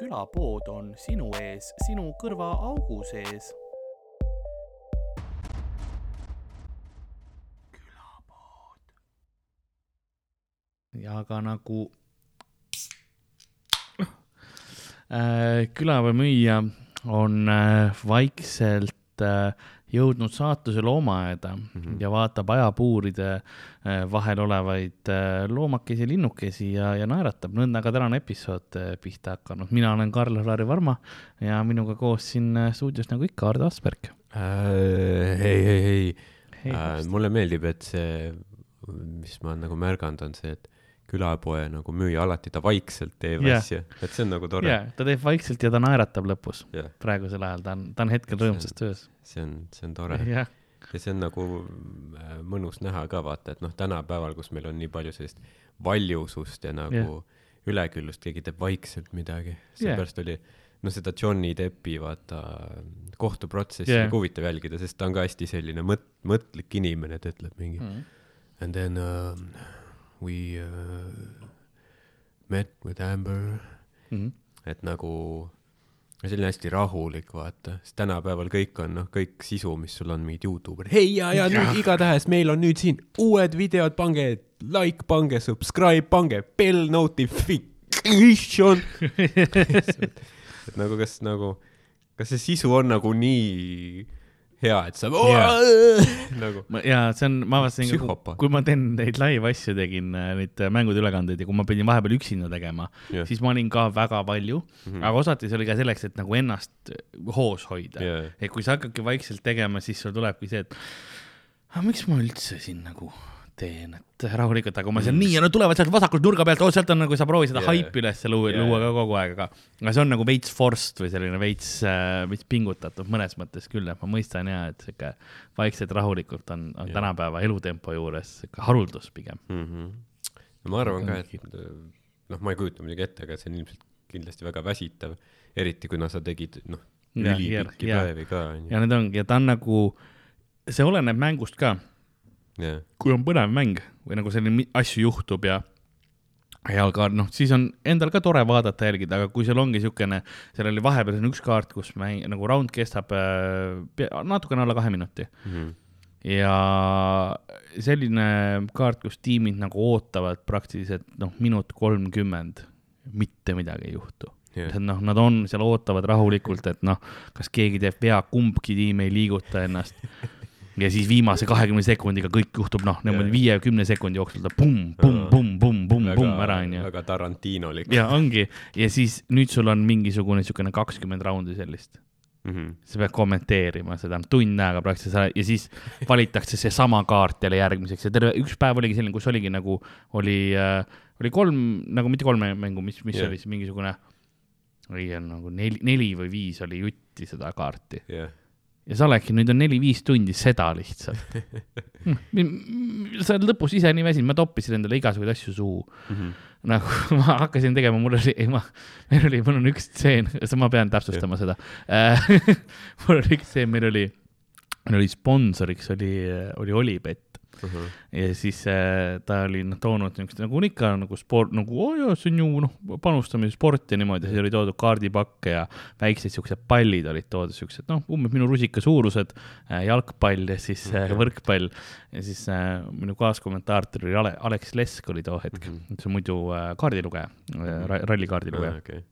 külapood on sinu ees, sinu kõrvaaugu sees. külapood. ja ka nagu äh, külapoemüüja on äh, vaikselt äh, jõudnud saatusele omaaeda mm -hmm. ja vaatab ajapuuride äh, vahel olevaid äh, loomakesi, linnukesi ja, ja naeratab. nõnda ka tänane episood äh, pihta hakanud. mina olen Karl-Lari Varma ja minuga koos siin stuudios nagu ikka Ardo Asperg äh,. ei, ei, ei, ei. Äh, mulle meeldib, et see, mis ma olen nagu märganud, on see, et külapoe nagu müüja alati ta vaikselt teeb yeah. asju, et see on nagu tore yeah,. ta teeb vaikselt ja ta naeratab lõpus yeah. praegusel ajal, ta on, ta on hetkel rõõmsas töös. see on, see on tore yeah. ja see on nagu äh, mõnus näha ka vaata, et noh, tänapäeval, kus meil on nii palju sellist valjusust ja nagu yeah. üleküllust, keegi teeb vaikselt midagi, seepärast yeah. oli noh, seda Johnny Deppi vaata kohtuprotsessi yeah. nagu huvitav jälgida, sest ta on ka hästi selline mõt-, mõtlik inimene, ta ütleb mingi mm. and then uh, we uh, met with Amber mm. -hmm. et nagu selline hästi rahulik, vaata, sest tänapäeval kõik on, noh, kõik sisu, mis sul on, mingid Youtuber, hei ja, ja nüüd igatahes meil on nüüd siin uued videod, pange like, pange subscribe, pange bell notification et nagu, kas nagu, kas see sisu on nagu nii hea, et sa yeah. nagu. ja see on, ma avastasin, kui ma teen neid live asju, tegin äh, neid äh, mängude ülekandeid ja kui ma pidin vahepeal üksinda tegema yeah., siis ma olin ka väga palju mm, -hmm. aga osati see oli ka selleks, et nagu ennast äh, hoos hoida yeah.. et kui sa hakkadki vaikselt tegema, siis sul tulebki see, et aga miks ma üldse siin nagu teen, et rahulikult, aga kui ma seal mm. nii ja nad tulevad sealt vasakult nurga pealt, oo sealt on nagu sa proovid seda yeah. haipi üles luua yeah., ka kogu aeg, aga, aga see on nagu veits forced või selline veits äh,, veits pingutatud mõnes mõttes küll, et ma mõistan ja, et sihuke vaikselt rahulikult on, on yeah. tänapäeva elutempo juures sihuke haruldus pigem mm. -hmm. no ma arvan ka, et noh, ma ei kujuta muidugi ette, aga see on ilmselt kindlasti väga väsitav, eriti kuna sa tegid noh, ülipikki päevi ka. ja need ongi, ja ta on nagu, see oleneb mängust ka yeah.. kui on põnev mäng või nagu selline asju juhtub ja ja ka noh, siis on endal ka tore vaadata, jälgida, aga kui seal ongi niisugune, seal oli vahepeal on üks kaart, kus mäng, nagu round kestab äh, natukene alla kahe minuti mm. -hmm. ja selline kaart, kus tiimid nagu ootavad praktiliselt noh, minut kolmkümmend, mitte midagi ei juhtu yeah.. noh, nad on seal, ootavad rahulikult, et noh, kas keegi teeb vea, kumbki tiim ei liiguta ennast ja siis viimase kahekümne sekundiga kõik juhtub, noh, niimoodi viie-kümne sekundi jooksul ta pumm, pumm, pumm, pumm, pumm, pumm ära, onju. väga Tarantinolik. ja ongi, ja siis nüüd sul on mingisugune niisugune kakskümmend raundi sellist mm. -hmm. sa pead kommenteerima seda tund aega praktiliselt ja siis valitakse seesama kaart jälle järgmiseks ja terve üks päev oligi selline, kus oligi nagu, oli äh,, oli kolm, nagu mitte kolme mängu, mis, mis yeah. oli siis mingisugune, oli nagu neli, neli või viis oli jutti seda kaarti yeah ja sa oledki, nüüd on neli-viis tundi seda lihtsalt hm, sa oled lõpus ise nii väsinud, ma toppisin endale igasuguseid asju suhu mm. -hmm. nagu ma hakkasin tegema, mul oli, ei ma, meil oli, mul on üks stseen, ma pean täpsustama seda mul oli üks stseen, meil oli, meil oli sponsoriks oli, oli Olipet uh. -huh. ja siis äh, ta oli noh, toonud niisugust nagu ikka nagu sport, nagu oo oh, jaa, see on ju noh, panustamine sporti ja niimoodi, siis oli toodud kaardipakke ja väiksed siuksed pallid olid toodud, siuksed noh, umbes minu rusika suurused äh,, jalgpall ja siis äh, okay. võrkpall. ja siis äh, minu kaaskommentaator oli Ale, Alex Lesk oli too hetk mm, -hmm. see on muidu äh, kaardilugeja äh,, rallikaardilugeja ah,. Okay.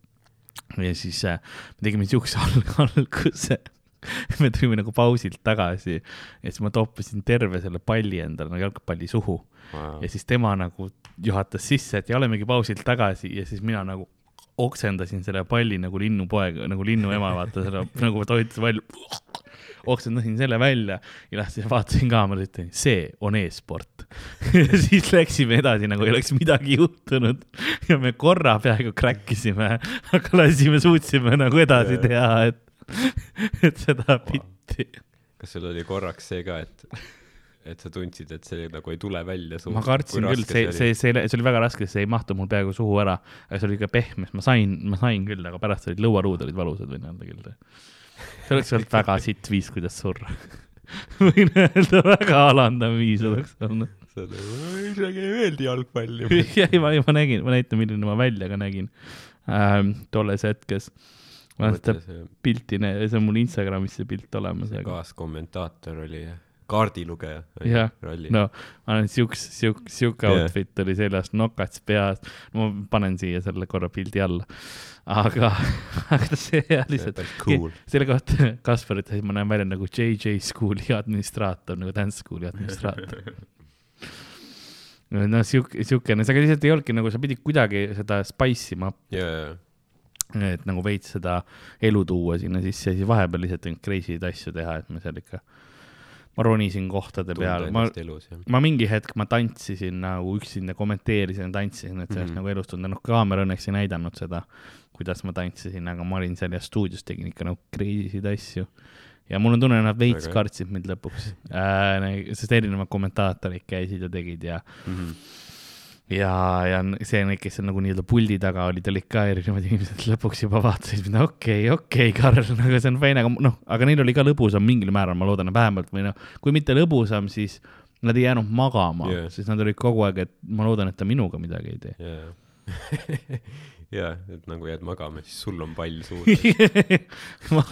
ja siis äh, me tegime siukse alguse me tulime nagu pausilt tagasi ja siis ma toppisin terve selle palli endale nagu jalgpalli suhu. Wow.. ja siis tema nagu juhatas sisse, et ja olemegi pausilt tagasi. Ja siis mina nagu oksendasin selle palli nagu linnupoeg, nagu linnuema, vaata selle nagu toitis välja. oksendasin selle välja ja siis vaatasin kaamera, ütlesin, see on e-sport. Siis läksime edasi, nagu ei oleks midagi juhtunud. Ja me korra peaaegu crack isime, aga lasime, suutsime nagu edasi teha, et et seda bitti. kas sul oli korraks see ka, et, et sa tundsid, et see nagu ei tule välja suhu? ma kartsin küll, see, see, see, see oli väga raske, see ei mahtu mul peaaegu suhu ära, aga see oli ikka pehme, ma sain, ma sain küll, aga pärast olid lõualuud olid valusad, võin öelda küll. see oleks olnud väga sitt viis, kuidas surra võin öelda, väga alandav viis oleks olnud. isegi ei meeldi jalgpall ju. ei, ma, ma nägin, ma näitan, milline ma välja ka nägin ähm, tolles hetkes. Ma olen seda pilti, see on mul Instagramis see pilt olemas. kaaskommentaator oli jah kaardilugeja. jah, no ma olen siuks, siuk-, siuke yeah. outfit oli seljas, nokats peas. ma panen siia selle korra pildi alla. aga, aga see lihtsalt, cool. selle kohta Kaspar ütles, et ma näen välja nagu JJ School'i administraator, nagu dance school'i administraator no siuke, siukene, see lihtsalt ei olnudki nagu, sa pidid kuidagi seda spice ima yeah.. Et nagu veits seda elu tuua sinna sisse ja siis vahepeal lihtsalt neid crazy asju teha, et me seal ikka ma ronisin kohtade peal, ma, ma mingi hetk ma tantsisin nagu üksinda, kommenteerisin ja tantsisin, et sellest mm -hmm. nagu elust tunda, noh, kaamera õnneks ei näidanud seda, kuidas ma tantsisin, aga ma olin seal ja stuudios tegin ikka nagu crazy asju. ja mul on tunne, nad veits kartsid mind lõpuks äh,, sest erinevad kommentaatorid käisid ja tegid ja mm. -hmm ja, ja see, kes seal nagu nii-öelda puldi taga olid, olid ka erinevad inimesed, lõpuks juba vaatasid mind, okei okay,, okei okay,, Karl, nagu see on fine, aga noh, aga neil oli ka lõbusam mingil määral, ma loodan, vähemalt või noh, kui mitte lõbusam, siis nad ei jäänud magama yeah., siis nad olid kogu aeg, et ma loodan, et ta minuga midagi ei tee yeah. jaa, et nagu jääd magama, siis sul on pall suus ma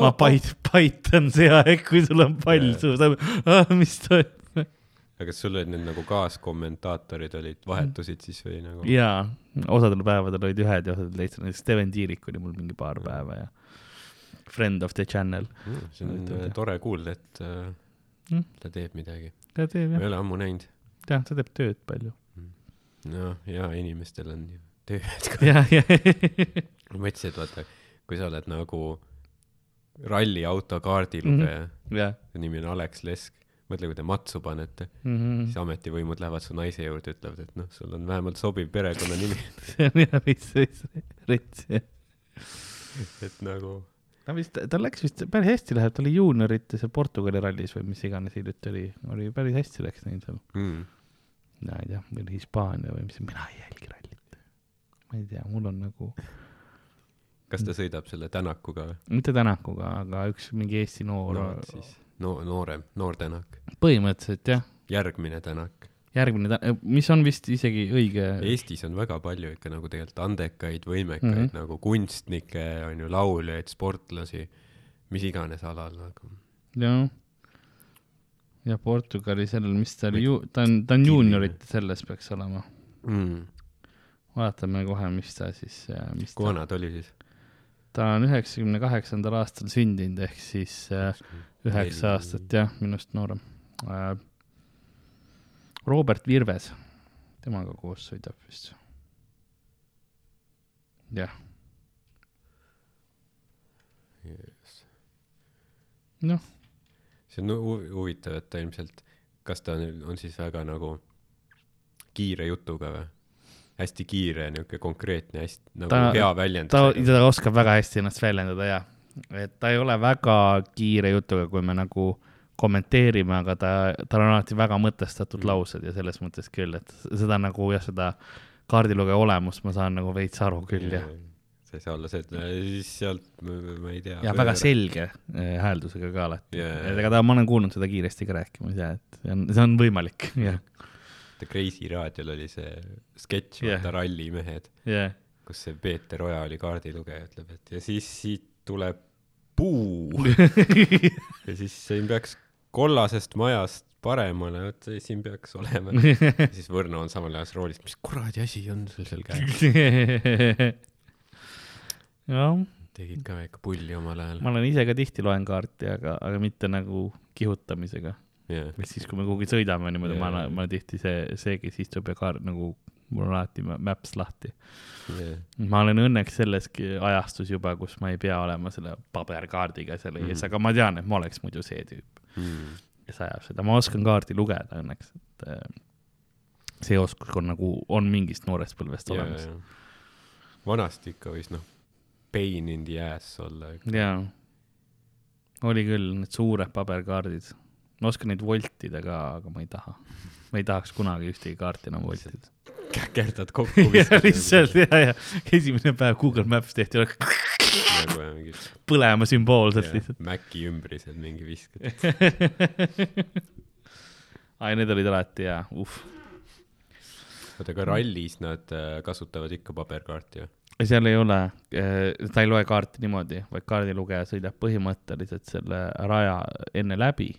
ma pait-, paitan see aeg, kui sul on pall yeah. suus, mis toimub aga kas sul olid need nagu kaaskommentaatorid olid, vahetusid siis või nagu? jaa, osadel päevadel olid ühed ja osadel teised, näiteks Steven Tiirik oli mul mingi paar päeva ja Friend of the Channel mm,. see on Võtad, tore kuulda, et äh, mm. ta teeb midagi. ta teeb jah. ma ei ole ammu näinud. jah, ta teeb tööd palju mm.. noh, ja inimestel on ju tööd ka. ma mõtlesin, et vaata, kui sa oled nagu ralliauto kaardilugeja mm, -hmm. yeah. nimi on Alex Lesk mõtle, kui te matsu panete mm, -hmm. siis ametivõimud lähevad su naise juurde, ütlevad, et noh, sul on vähemalt sobiv perekonnanimi see on jah veits, veits rets, jah. et nagu. ta vist, tal läks vist päris hästi läheb, ta oli juuniorites ja Portugali rallis või mis iganes hiljuti oli, oli päris hästi läks neil seal mm.. ma ei tea, või Hispaania või mis, mina ei jälgi rallit. ma ei tea, mul on nagu kas ta sõidab selle Tänakuga või? mitte Tänakuga, aga üks mingi Eesti noor no, no noorem, noor Tänak. põhimõtteliselt jah. järgmine Tänak. järgmine Tänak, mis on vist isegi õige. Eestis on väga palju ikka nagu tegelikult andekaid, võimekaid mm -hmm. nagu kunstnikke, on ju, lauljaid, sportlasi, mis iganes alal nagu. jah. ja Portugali sellel, mis ta oli, ju, ta on, ta on juuniorite selles peaks olema mm.. vaatame kohe, mis ta siis, kui vana ta oli siis? ta on üheksakümne kaheksandal aastal sündinud, ehk siis äh, üheksa aastat jah, minust noorem äh,. Robert Virves, temaga koos sõidab vist. jah noh. see on huvitav, et ta ilmselt, kas ta on, on siis väga nagu kiire jutuga või? hästi kiire, niisugune konkreetne, hästi nagu ta, hea väljendus. ta, ta oskab väga hästi ennast väljendada ja, et ta ei ole väga kiire jutuga, kui me nagu kommenteerime, aga ta, tal on alati väga mõtestatud mm. laused ja selles mõttes küll, et seda nagu jah, seda kaardilugeja olemust ma saan nagu veits aru küll ja, ja. see ei saa olla see, et siis sealt, ma ei tea. ja väga selge äh, hääldusega ka alati yeah.. ega ta, ma olen kuulnud seda kiiresti ka rääkimas ja, et see on, see on võimalik, jah The Crazy raadiol oli see sketš yeah., vaata rallimehed yeah., kus see Peeter Oja oli kaardilugeja, ütleb, et ja siis siit tuleb puu ja siis siin peaks kollasest majast paremale, vot siin peaks olema siis Võrno on samal ajal roolist, mis kuradi asi on sul seal käes jah. tegid ka väike pulli omal ajal. ma olen ise ka tihti loen kaarti, aga, aga mitte nagu kihutamisega yeah.. või siis, kui me kuhugi sõidame niimoodi yeah., ma olen, ma olen tihti see, see, kes istub ja kaart nagu, mul on alati Maps lahti yeah.. ma olen õnneks selleski ajastus juba, kus ma ei pea olema selle paberkaardiga seal ees mm., aga ma tean, et ma oleks muidu see tüüp mm., kes ajab seda, ma oskan kaardi lugeda õnneks, et äh, see oskus on nagu, on mingist noorest põlvest yeah, olemas yeah.. vanasti ikka võis noh, pain in the ass olla. jaa, oli küll, need suured paberkaardid ma oskan neid voltida ka, aga ma ei taha. ma ei tahaks kunagi ühtegi kaarti enam voltida. Käkerdad kokku. lihtsalt ja, ja esimene päev Google Maps tehti nagu põlema sümboolselt lihtsalt. Maci ümbrised mingi viskad ai, need olid alati jaa, uh oota, aga rallis nad äh, kasutavad ikka paberkaarti ju? seal ei ole, ta ei loe kaarti niimoodi, vaid kaardilugeja sõidab põhimõtteliselt selle raja enne läbi,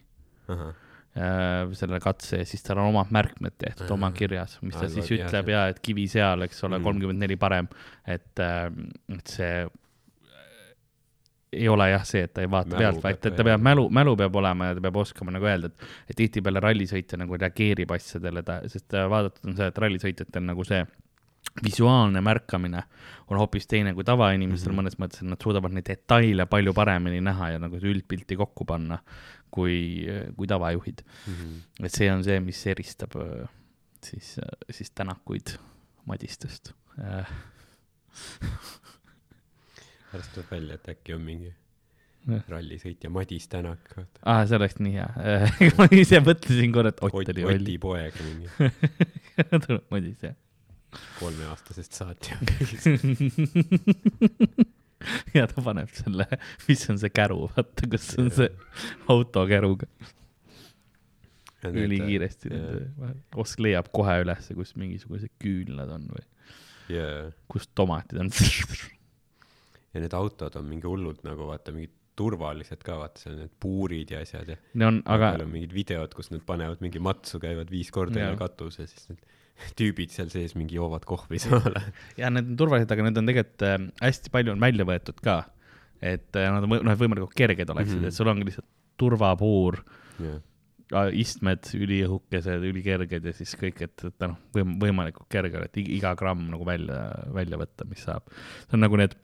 selle katse ja siis tal on omad märkmed tehtud oma kirjas, mis ta siis ütleb ja et kivi seal, eks ole, Mhm. kolmkümmend neli parem, et, et see äh, ei ole jah see, et ta ei vaata Mälu pealt, vaid ta, ta peab mälu, mälu peab olema ja ta peab oskama nagu öelda, et, et tihtipeale rallisõitja nagu reageerib asjadele, ta, sest äh, vaadatud on see, et rallisõitjatel nagu see visuaalne märkamine on hoopis teine kui tavainimestel mm. -hmm. mõnes mõttes, et nad suudavad neid detaile palju paremini näha ja nagu üldpilti kokku panna kui, kui tavajuhid. et see on see, mis eristab äh, siis, siis tänakuid Madistest. pärast tuleb välja, et äkki on mingi rallisõitja Madis Tänak, aa, see oleks nii hea. ma ise mõtlesin korra, et Ott oli Oti poeg mingi, Madis jah. Kolmeaastasest saati. ja ta paneb selle, mis on see käru, vaata, kus on see autokäruga. ülikiiresti nende, osk-, leiab kohe ülesse, kus mingisugused küünlad on või jaa, kus tomatid on. ja need autod on mingi hullult nagu vaata mingid turvalised ka, vaata seal need puurid ja asjad ja no on, aga seal on mingid videod, kus nad panevad mingi matsu, käivad viis korda üle katuse, siis need tüübid seal sees mingi joovad kohvi samal ajal. ja need on turvalised, aga need on tegelikult äh, hästi palju on välja võetud ka. et äh, nad on, noh, võimalikult kerged oleksid mm. -hmm. et sul ongi lihtsalt turvapuur, jah, istmed üliõhukesed, ülikerged ja siis kõik, et, et noh, võim-, võimalikult kerge, et iga gramm nagu välja, välja võtta, mis saab. see on nagu need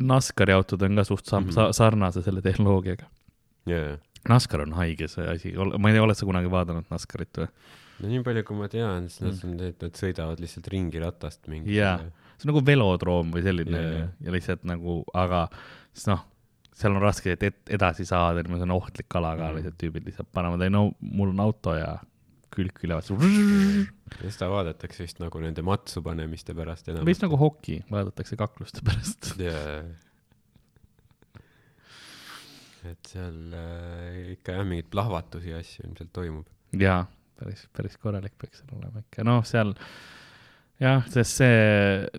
NASCARi autod on ka suht sam- mm -hmm. sarnase selle tehnoloogiaga. jaa. NASCAR on haige see asi, ma ei tea, oled sa kunagi vaadanud NASCArit või? No nii palju, kui ma tean, siis nad Mm. on need, nad sõidavad lihtsalt ringi ratast mingi. Jaa. see on nagu velodroom või selline yeah. jaa. ja lihtsalt nagu, aga siis noh, seal on raske et, et edasi saada, see on ohtlik ala ka Mhm. lihtsalt tüübid lihtsalt panevad, ei no mul on auto ja külg küljevad. ja seda vaadatakse vist nagu nende matsu panemiste pärast enam. vist nagu hoki, vaadatakse kakluste pärast. jaa. et seal äh, ikka jah, mingeid plahvatusi ja asju ilmselt toimub. jaa, päris, päris korralik peaks seal olema ikka, noh, seal jah, sest see,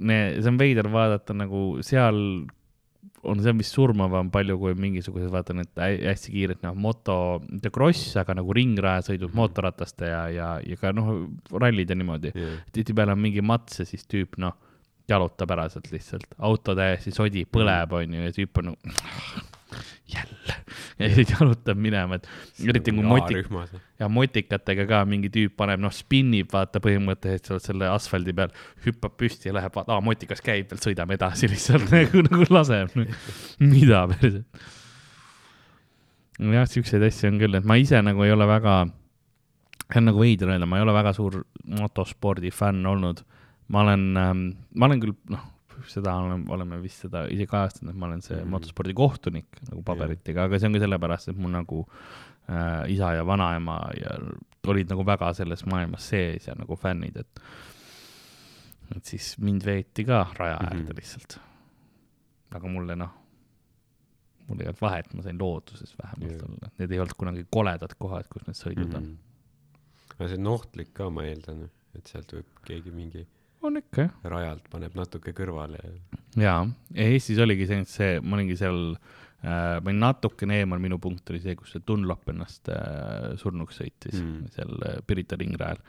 see on veider vaadata nagu seal on see, mis surmavam palju kui mingisugused, vaata need hä- hästi kiired, noh, moto, mitte kross, aga nagu ringrajasõidud mootorrataste ja, ja, ja ka noh, rallid ja niimoodi. tihtipeale on mingi mats ja siis tüüp, noh, jalutab ära sealt lihtsalt, auto täiesti sodi, põleb, onju, ja tüüp on nagu jälle ja siis jalutab minema, et eriti kui motik-, ja motikatega ka mingi tüüp paneb, noh, spinnib, vaata põhimõtteliselt seal selle asfaldi peal, hüppab püsti ja läheb, aa, motikas käib veel, sõidame edasi lihtsalt nagu, nagu laseb. mida päriselt. jah, siukseid asju on küll, et ma ise nagu ei ole väga, see on nagu veider öelda, ma ei ole väga suur motospordi fänn olnud. ma olen ähm,, ma olen küll, noh, seda oleme, oleme vist seda ise kajastanud, et ma olen see Mhm. mm. motospordi kohtunik nagu paberitega, aga see on ka sellepärast, et mul nagu äh, isa ja vanaema ja olid nagu väga selles maailmas sees ja nagu fännid, et et siis mind veeti ka raja äärde mm Mhm. -hmm. lihtsalt. aga mulle noh, mul ei olnud vahet, ma sain looduses vähemalt Jah. olla, need ei olnud kunagi koledad kohad, kus need sõidud on. aga see on ohtlik ka, ma eeldan, et sealt võib keegi mingi on ikka jah. rajalt paneb natuke kõrvale ja jaa, ja Eestis oligi see, see, ma olingi seal äh,, olin natukene eemal, minu punkt oli see, kus see Dunlop ennast äh, surnuks sõitis Mm. mm. seal äh, Pirita ringrajal.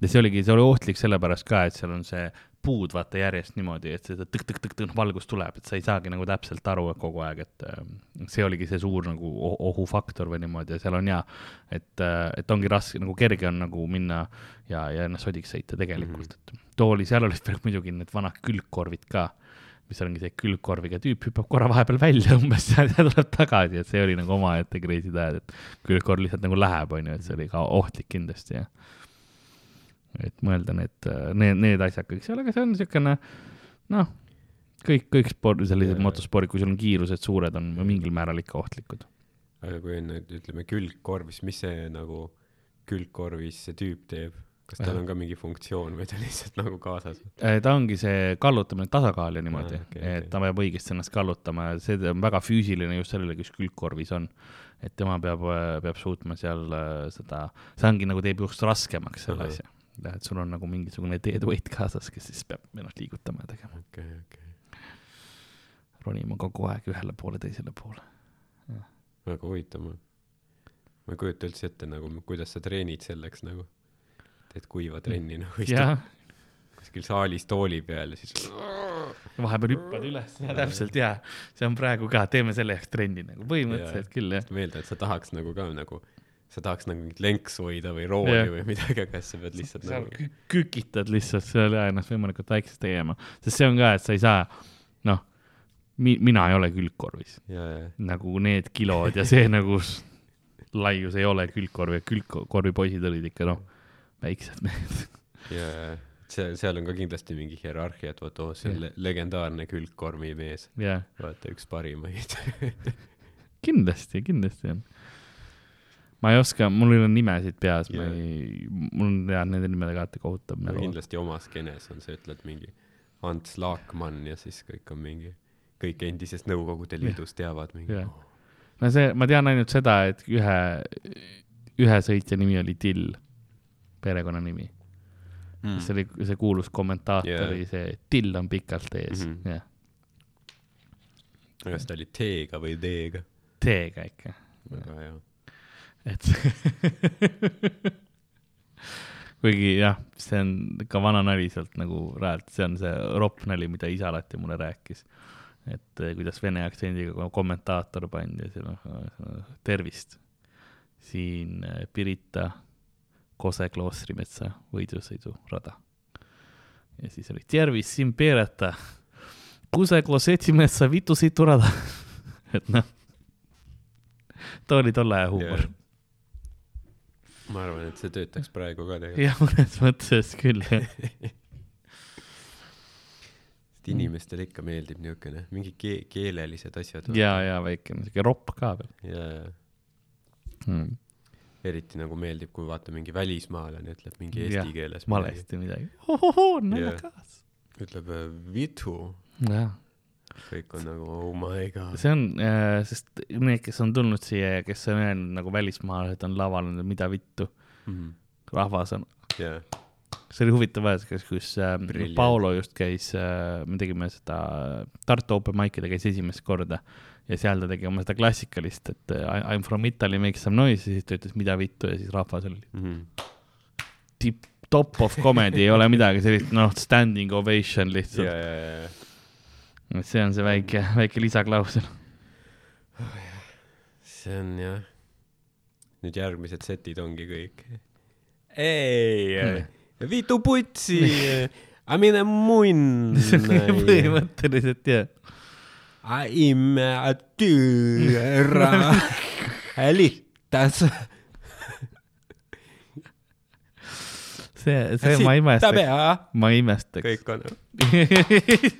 ja see oligi, see oli ohtlik sellepärast ka, et seal on see puud vaata järjest niimoodi, et seda tõk-tõk-tõk-tõk valgus tuleb, et sa ei saagi nagu täpselt aru kogu aeg, et see oligi see suur nagu ohufaktor või niimoodi ja seal on jaa, et, et ongi raske, nagu kerge on nagu minna ja, ja ennast sodiks sõita tegelikult mm, -hmm. et too oli, seal olid veel muidugi need vanad külgkorvid ka mis ongi see külgkorviga tüüp hüppab korra vahepeal välja umbes ja tuleb tagasi, et see oli nagu omaette crazy ajad, et külgkorv lihtsalt nagu läheb, onju, et see oli ka ohtlik kindlasti ja et mõelda need, need, need asjad kõik seal, aga see on niisugune noh, kõik, kõik sport, sellised motospordid, kui sul on kiirused suured, on mingil määral ikka ohtlikud. aga kui on nüüd ütleme külgkorvis, mis see nagu külgkorvis see tüüp teeb? Kas tal on ka mingi funktsioon või ta lihtsalt nagu kaasas? ta ongi see kallutamine, tasakaal ja niimoodi Ah, okay,, et okei. ta peab õigesti ennast kallutama ja see on väga füüsiline just sellele, kes külgkorvis on. et tema peab, peab suutma seal äh, seda, see ongi nagu teeb just raskemaks selle asja. et sul on nagu mingisugune deadweight kaasas, kes siis peab ennast liigutama ja tegema, okei, okei. ronima kogu aeg ühele poole, teisele poole. väga huvitav, ma ei kujuta üldse ette nagu, kuidas sa treenid selleks nagu. Teed kuiva trenni nagu istud kuskil saalis tooli peal ja siis vahepeal hüppad üles. Ja täpselt ja see on praegu ka, teeme selle jaoks trenni nagu põhimõtteliselt küll jah. meelde, et sa tahaks nagu ka nagu, sa tahaks nagu mingit lenksu hoida või rooli Jah. või midagi, aga sa pead lihtsalt sa nagu kü- kükitad lihtsalt seal ja ennast võimalikult väikseks tegema, sest see on ka, et sa ei saa, noh, mi-, mina ei ole külgkorvis, ja, ja, nagu need kilod ja see nagu laius ei ole külgkorvi, külgkorvi poisid olid ikka noh, väiksed mehed. ja, ja seal, on ka kindlasti mingi hierarhia, et vot oo, see on le legendaarne külgkormi mees, jah, vaata üks parimaid kindlasti, kindlasti on. ma ei oska, mul ei ole nimesid peas, ma Jah. ei, mul on jah, nende nimedega alati kohutav no nagu. kindlasti omas skeenes on see, ütled mingi Ants Laakmann ja siis kõik on mingi, kõik endisest Nõukogude Liidust teavad mingi Jah. no see, ma tean ainult seda, et ühe, ühe sõitja nimi oli Till, perekonnanimi mm.. see oli see kuulus kommentaator Jaa. oli see, Till on pikalt ees mm. -hmm. jah, kas ta oli T-ga või D-ga? T-ga ikka, väga hea. et kuigi jah, see on ka vana nali sealt nagu rajalt, see on see ropp nali, mida isa alati mulle rääkis. et eh, kuidas vene aktsendiga kommentaator pandi seal on tervist. siin eh, Pirita Kose kloostrimetsa võidusõidurada. ja siis oli tervist siin Pirita Kuse kloosetimetsa vitusõidurada. et noh, too oli tolle aja huumor Jah. ma arvan, et see töötaks praegu ka tegelikult. jah, mõnes mõttes küll, jah. sest inimestele ikka meeldib niisugune, mingi ke-, keelelised asjad. ja, ja väike siuke ropp ka veel ja, ja hmm.. Eriti nagu meeldib, kui vaata mingi välismaalane ütleb mingi eesti Jah, keeles. valesti midagi. ohohoo, naljakas. ütleb äh, vitu, jah, kõik on nagu oh my god. see on äh,, sest need, kes on tulnud siia ja kes on öelnud nagu välismaalased on laval, mida vittu, Mhm. rahvas on, jah, see oli huvitav aeg, kus äh, Brilliant. Paolo just käis äh,, me tegime seda Tartu Open Mic'i ta käis esimest korda ja seal ta tegi oma seda klassikalist, et äh, I m from Italy, make some noise ja siis ta ütles mida vittu ja siis rahvas oli Mhm. tipp, top of comedy ei ole midagi sellist, noh, standing ovation lihtsalt. ja, ja, et see on see väike, väike lisaklausel. see on jah. nüüd järgmised setid ongi kõik. ei, vitu putsi, mine munn. põhimõtteliselt jah. Ime tüüra hälitas. see, see ma imestaks, ma imestaks. kõik on,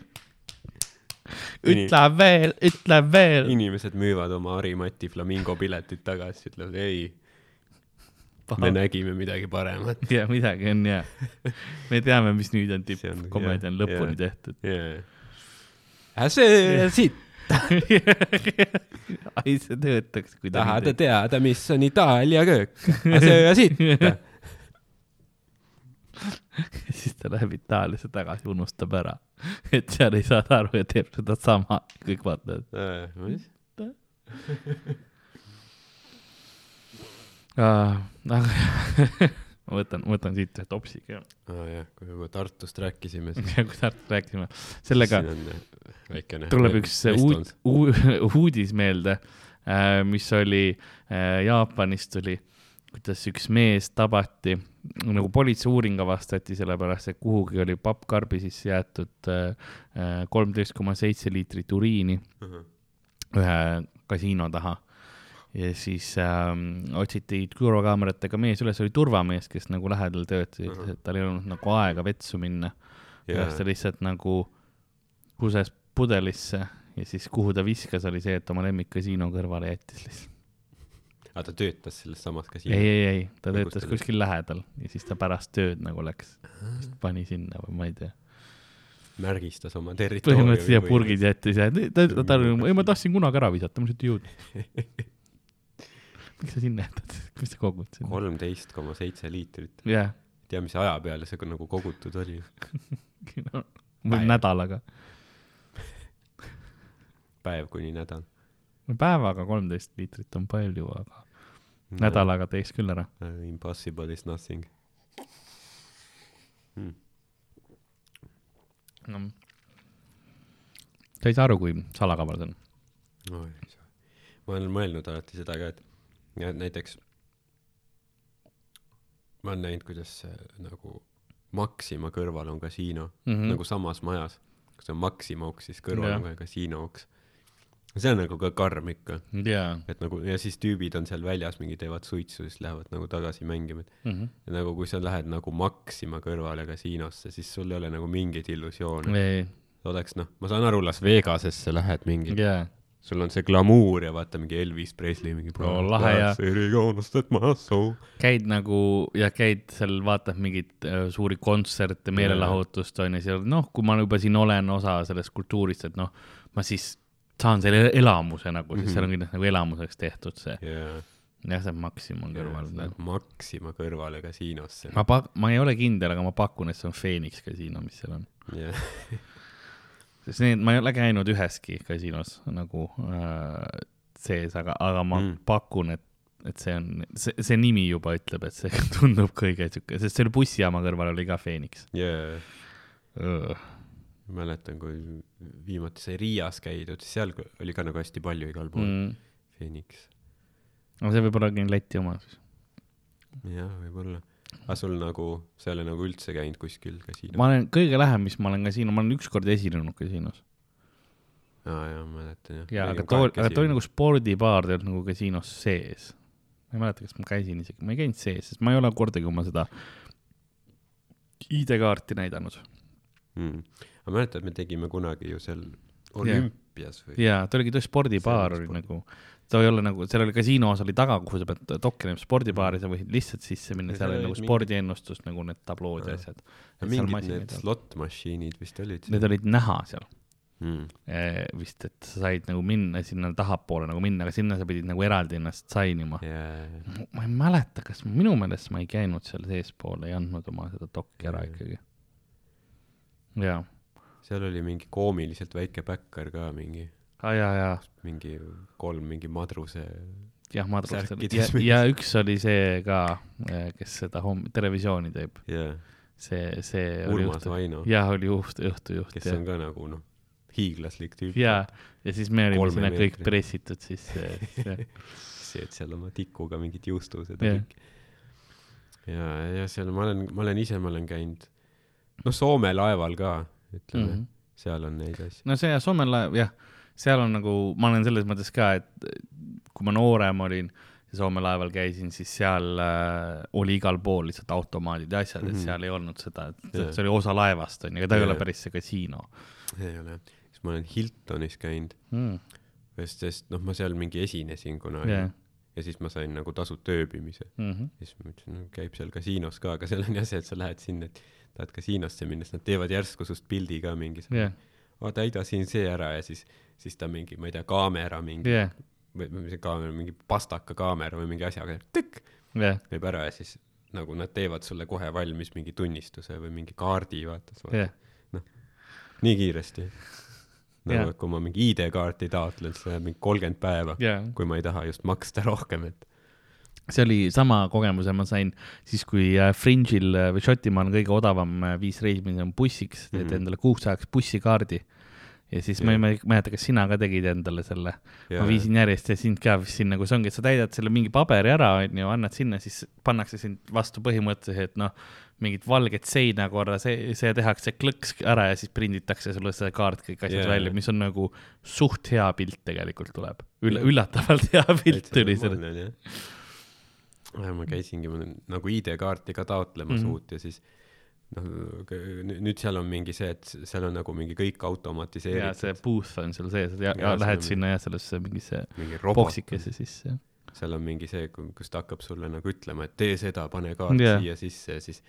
ütle veel, ütle veel. inimesed müüvad oma Harimati Flamingo piletid tagasi, ütlevad ei, me nägime midagi paremat. ja midagi on ja. me teame, mis nüüd on See on- tippkomöödia on lõpuni jah. tehtud. jaa. See siit, ai, see töötaks, kui ta tahad teada, mis on Itaalia köök? söö siit. siis ta läheb Itaaliasse tagasi, unustab ära, et seal ei saada aru ja teeb sedasama, kõik vaatavad. mis? aga ma võtan, võtan siit ühe topsi ka. aa jah, kui juba Tartust rääkisime, siis kui Tartust rääkisime, sellega äh, väikene tuleb üks uud, uu- uudis meelde, mis oli äh, Jaapanist tuli, kuidas üks mees tabati, nagu politseiuuring avastati, sellepärast et kuhugi oli pappkarbi sisse jäetud kolmteist koma seitse liitrit uriini ühe kasiino taha. Ja siis ähm, otsiti turvakaameratega mees üles, oli turvamees, kes nagu lähedal töötas ja ütles, et tal ei olnud nagu aega vetsu minna. ja ta lihtsalt nagu kuses pudelisse ja siis kuhu ta viskas, oli see, et oma lemmikkasiino kõrvale jättis lihtsalt. aga ta töötas selles samas ei, kasiinos? ei, ei, ta Või kus töötas ta kuskil lähedal ja siis ta pärast tööd nagu läks, vist pani sinna või ma ei tea. märgistas oma territooriumi. põhimõtteliselt ja purgid jättis ja ta, ta, ta, ei ma tahtsin kunagi ära visata, ma lihtsalt ei jõudnud. miks sa sinna jätad, mis sa kogud sinna? kolmteist koma seitse liitrit. jah, tea, mis aja peale see nagu kogutud oli? või nädalaga. päev kuni nädal. no päevaga kolmteist liitrit on palju, aga nädalaga teeks küll ära. Impossible is nothing hmm.. no.. sa ei saa aru, kui salakaval see on. no,. ma olen mõelnud alati seda ka, et ja näiteks ma olen näinud, kuidas nagu Maxima kõrval on kasiino mm. -hmm. nagu samas majas, kus on Maxima uks, siis kõrval Jah. on kohe kasiino uks. see on nagu ka karm ikka, jaa. et nagu ja siis tüübid on seal väljas mingi teevad suitsu, siis lähevad nagu tagasi mängima, et Mhm. ja nagu kui sa lähed nagu Maxima kõrvale kasiinosse, siis sul ei ole nagu mingeid illusioone. oleks noh, ma saan aru, Las Vegasesse lähed mingi, jaa. Sul on see glamuur ja vaata mingi Elvis Presley mingi. Oo, lahe ja- käid nagu ja käid seal, vaatad mingeid äh, suuri kontserte, meelelahutust on ju, seal noh, kui ma juba siin olen osa sellest kultuurist, et noh, ma siis saan selle elamuse nagu, sest seal on kindlasti nagu elamuseks tehtud see. ja, jah, see on Maximum kõrval. Maxima kõrvale kasiinosse. ma pak-, ma ei ole kindel, aga ma pakun, et see on Phoenix kasiino, mis seal on. jah, sest need, ma ei ole käinud üheski kasiinos nagu äh, sees, aga, aga ma Mm. pakun, et, et see on, see, see nimi juba ütleb, et see tundub kõige siuke, sest selle bussijaama kõrval oli ka Phoenix. ja mäletan, kui viimati sai Riias käidud, siis seal oli ka nagu hästi palju igal pool. Mm. Phoenix, aga see võib olla mingi Läti oma siis. jah, võib-olla. Aga sul nagu, sa ei ole nagu üldse käinud kuskil kasiinos? ma olen kõige lähem, mis ma olen kasiino, ma olen ükskord esinenud kasiinos. aa jaa, ma mäletan jah. ja, aga too, aga too oli nagu spordibaar, ta olnud nagu kasiinos sees. ma ei mäleta, kas ma käisin isegi, ma ei käinud sees, sest ma ei ole kordagi oma seda ID-kaarti näidanud. mm.. aga mäletad, me tegime kunagi ju seal olümpias või? jaa, ta oligi tõesti spordibaar oli nagu, ta ei ole nagu, seal oli kasiino osa oli taga, kuhu sa pead dokkenema spordibaari, sa võid lihtsalt sisse minna, seal oli nagu mingid- spordiennustus nagu need tablood ja asjad. ja mingid need slot machine'id vist olid Need olid näha seal mm.. eh, vist, et sa said nagu minna sinna tahapoole nagu minna, aga sinna sa pidid nagu eraldi ennast sign ima. Yeah. ma ei mäleta, kas minu meelest ma ei käinud seal seespool, ei andnud oma seda dokki ära ikkagi. jaa, seal oli mingi koomiliselt väike bäkkar ka mingi, aa jaa, jaa, mingi kolm mingi madruse. jah, madrust oli ja ja üks oli see ka, kes seda homm-, televisiooni teeb, jaa, see, see oli Urmas Vaino, jah, oli õhtu, õhtujuht kes on ka nagu noh, hiiglaslik tüüp. ja, ja siis me olime sinna kõik pressitud sisse, jah. see, et seal oma tikuga mingid juustused Jah. olid. ja, ja seal ma olen, ma olen ise, ma olen käinud, noh, Soome laeval ka, ütleme mm. -hmm. seal on neid asju. no see Soome laev, jah, seal on nagu, ma olen selles mõttes ka, et kui ma noorem olin ja Soome laeval käisin, siis seal äh, oli igal pool lihtsalt automaadid ja asjad mm, -hmm. Mhm. et seal ei olnud seda, et Jaa. see oli osa laevast onju, aga ta ei Jaa. ole päris see kasiino ei ole, siis ma olen Hiltonis käinud, mm.. sest, sest noh, ma seal mingi esinesin kunagi jah, ja siis ma sain nagu tasuta ööbimise. Mhm. siis ma ütlesin, no käib seal kasiinos ka, aga seal on jah see, et sa lähed sinna, et tahad kasiinosse minna, siis nad teevad järsku sust pildi ka mingi, jah, aa täida siin see ära ja siis, siis ta mingi, ma ei tea, kaamera mingi jah, või või see kaamera, mingi pastaka kaamera või mingi asjaga, tõkk, jah, lööb ära ja siis nagu nad teevad sulle kohe valmis mingi tunnistuse või mingi kaardi, vaata, jah, nii kiiresti. nagu Jah. et kui ma mingi ID-kaarti taotlen, siis läheb mingi kolmkümmend päeva, jah. kui ma ei taha just maksta rohkem, et see oli sama kogemuse ma sain siis, kui äh, Fringe'il äh, või Šotimaal on kõige odavam äh, viis reisimiseks on bussiks, teed Mhm. endale kuuks ajaks bussikaardi. ja siis ma ei mä- mäleta, kas sina ka tegid endale selle, ja, ma viisin järjest ja sind ka vist sinna, kus ongi, et sa täidad selle mingi paberi ära, onju, annad sinna, siis pannakse sind vastu põhimõtteliselt, noh, mingit valget seina korra, see, see tehakse klõks ära ja siis prinditakse sulle see kaart, kõik asjad yeah. välja, mis on nagu suht hea pilt tegelikult tuleb. üll-, üllatavalt hea pilt tuli sellest. Ma käisingi ma nagu ID-kaarti ka taotlemas mm -hmm. uut ja siis noh, nüüd seal on mingi see, et seal on nagu mingi kõik ja automatiseeritud. see booth on seal sees ja, ja, ja lähed sinna jah, sellesse mingisse mingi boksikesse sisse. seal on mingi see, kus ta hakkab sulle nagu ütlema, et tee seda, pane kaart Jah. siia sisse ja siis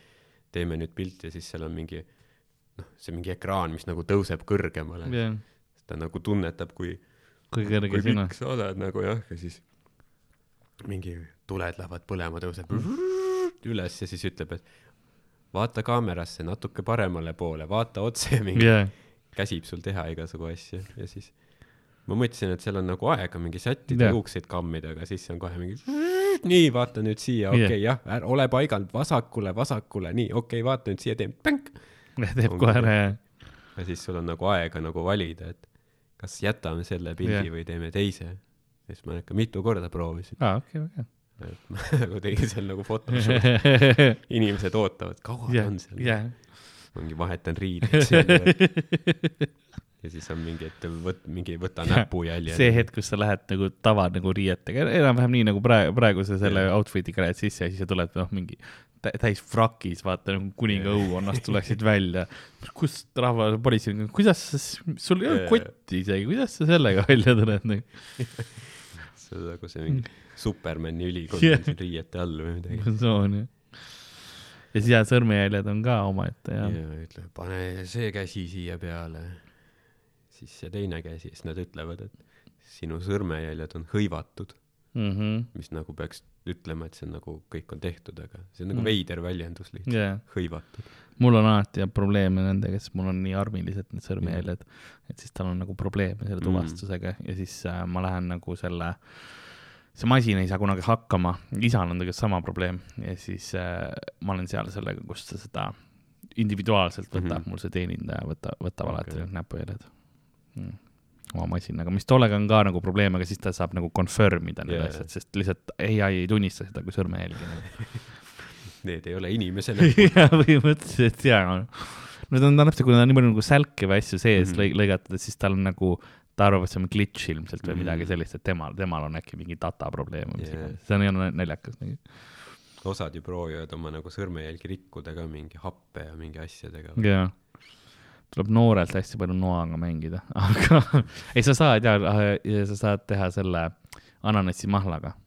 teeme nüüd pilti ja siis seal on mingi noh, see mingi ekraan, mis nagu tõuseb kõrgemale jah, ta nagu tunnetab, kui, kui kõrge kui sina pikk sa oled nagu jah, ja siis mingi tuled lähevad põlema, tõuseb üles ja siis ütleb, et vaata kaamerasse natuke paremale poole, vaata otse mingi jah, käsib sul teha igasugu asju ja siis ma mõtlesin, et seal on nagu aega mingi sättida Jah. juukseid kammida, aga siis on kohe mingi nii, vaata nüüd siia, okei okay, jah, ole paigalt vasakule, vasakule, nii, okei okay,, vaata nüüd siia, teen pänk. teeb kohe ära ja ja siis sul on nagu aega nagu valida, et kas jätame selle pildi Jah. yeah. või teeme teise. ja siis ma ikka mitu korda proovisin, aa, okei, väga et ma nagu tegin seal nagu Photoshop, hea. inimesed ootavad, kaua ta jah on, seal, jah, mingi vahetan riideid seal ja, ja siis on mingi, et võt-, mingi võta näpujälje. see hetk, kus sa lähed nagu tava nagu riietega, enam-vähem nii nagu praegu, praegu sa selle Jah. outfit'iga lähed sisse ja siis sa tuled noh, mingi tä- täis frakis, vaata nagu kuninga õuonnast tuleksid välja. kust rahva politsei, kuidas sa, sul ei Jaa. kotti isegi, kuidas sa sellega välja tuled nagu? On nagu see mingi Supermani ülikond Jah. on siin riiete all või midagi. funktsioon jah. ja siis jah, sõrmejäljed on ka omaette ja jah. ütleb, pane see käsi siia peale. siis see teine käsi, siis nad ütlevad, et sinu sõrmejäljed on hõivatud, Mhm. mis nagu peaks ütlema, et see on nagu kõik on tehtud, aga see on nagu Mm. veider väljendus lihtsalt, jah, hõivatud. Mul on alati probleeme nendega, sest mul on nii armilised need sõrmejäljed, et siis tal on nagu probleeme selle Mm. tuvastusega ja siis äh, ma lähen nagu selle, see masin ei saa kunagi hakkama, isal on tegelikult sama probleem ja siis äh, ma olen seal sellega, kus ta seda individuaalselt võtab mm. -hmm. mul see teenindaja võta, võtab okay. alati Okei. need näpujäljed mm. oma masinaga, mis tollega on ka nagu probleem, aga siis ta saab nagu confirm ida need yeah. asjad, sest lihtsalt ai ei tunnista seda kui sõrmejälgi. Need ei ole inimese näod. jaa, põhimõtteliselt jaa. no ta on täpselt, kui ta on nii palju nagu sälke või asju sees mm. -hmm. lõigatud, et siis tal on nagu, ta arvab, et see on glitch ilmselt või Mhm. midagi sellist, et temal, temal on äkki mingi data probleem või mis Jaa. iganes, see on naljakas nagu. osad ju proovivad oma nagu sõrmejälgi rikkuda ka mingi happe ja mingi asjadega. jaa, tuleb noorelt hästi palju noaga mängida, aga ei, sa saad ja, ja sa saad teha selle ananassimahlaga mm.,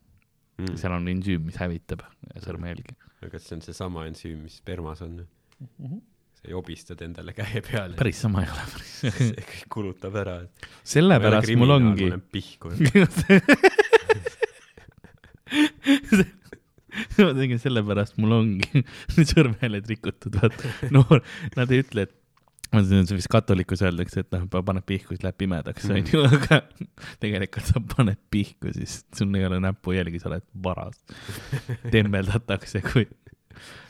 Mm. seal on ensüüm, mis hävitab sõrmejälgi. Aga kas see on seesama ensüüm, mis spermas on? Mhm. sa jobistad endale käe peale. päris sama ei ole päris. see kõik kulutab ära. sellepärast mul ongi. pihku. ma tegin sellepärast, mul ongi sõrmejäljed rikutud, vaata. noor, nad ei ütle, et ma ütlen, et vist katolikus öeldakse, et noh, paned pihku, siis läheb pimedaks, onju, aga tegelikult sa paned pihku, siis sul ei ole näpujälgi, sa oled varas. tembeldatakse, kui.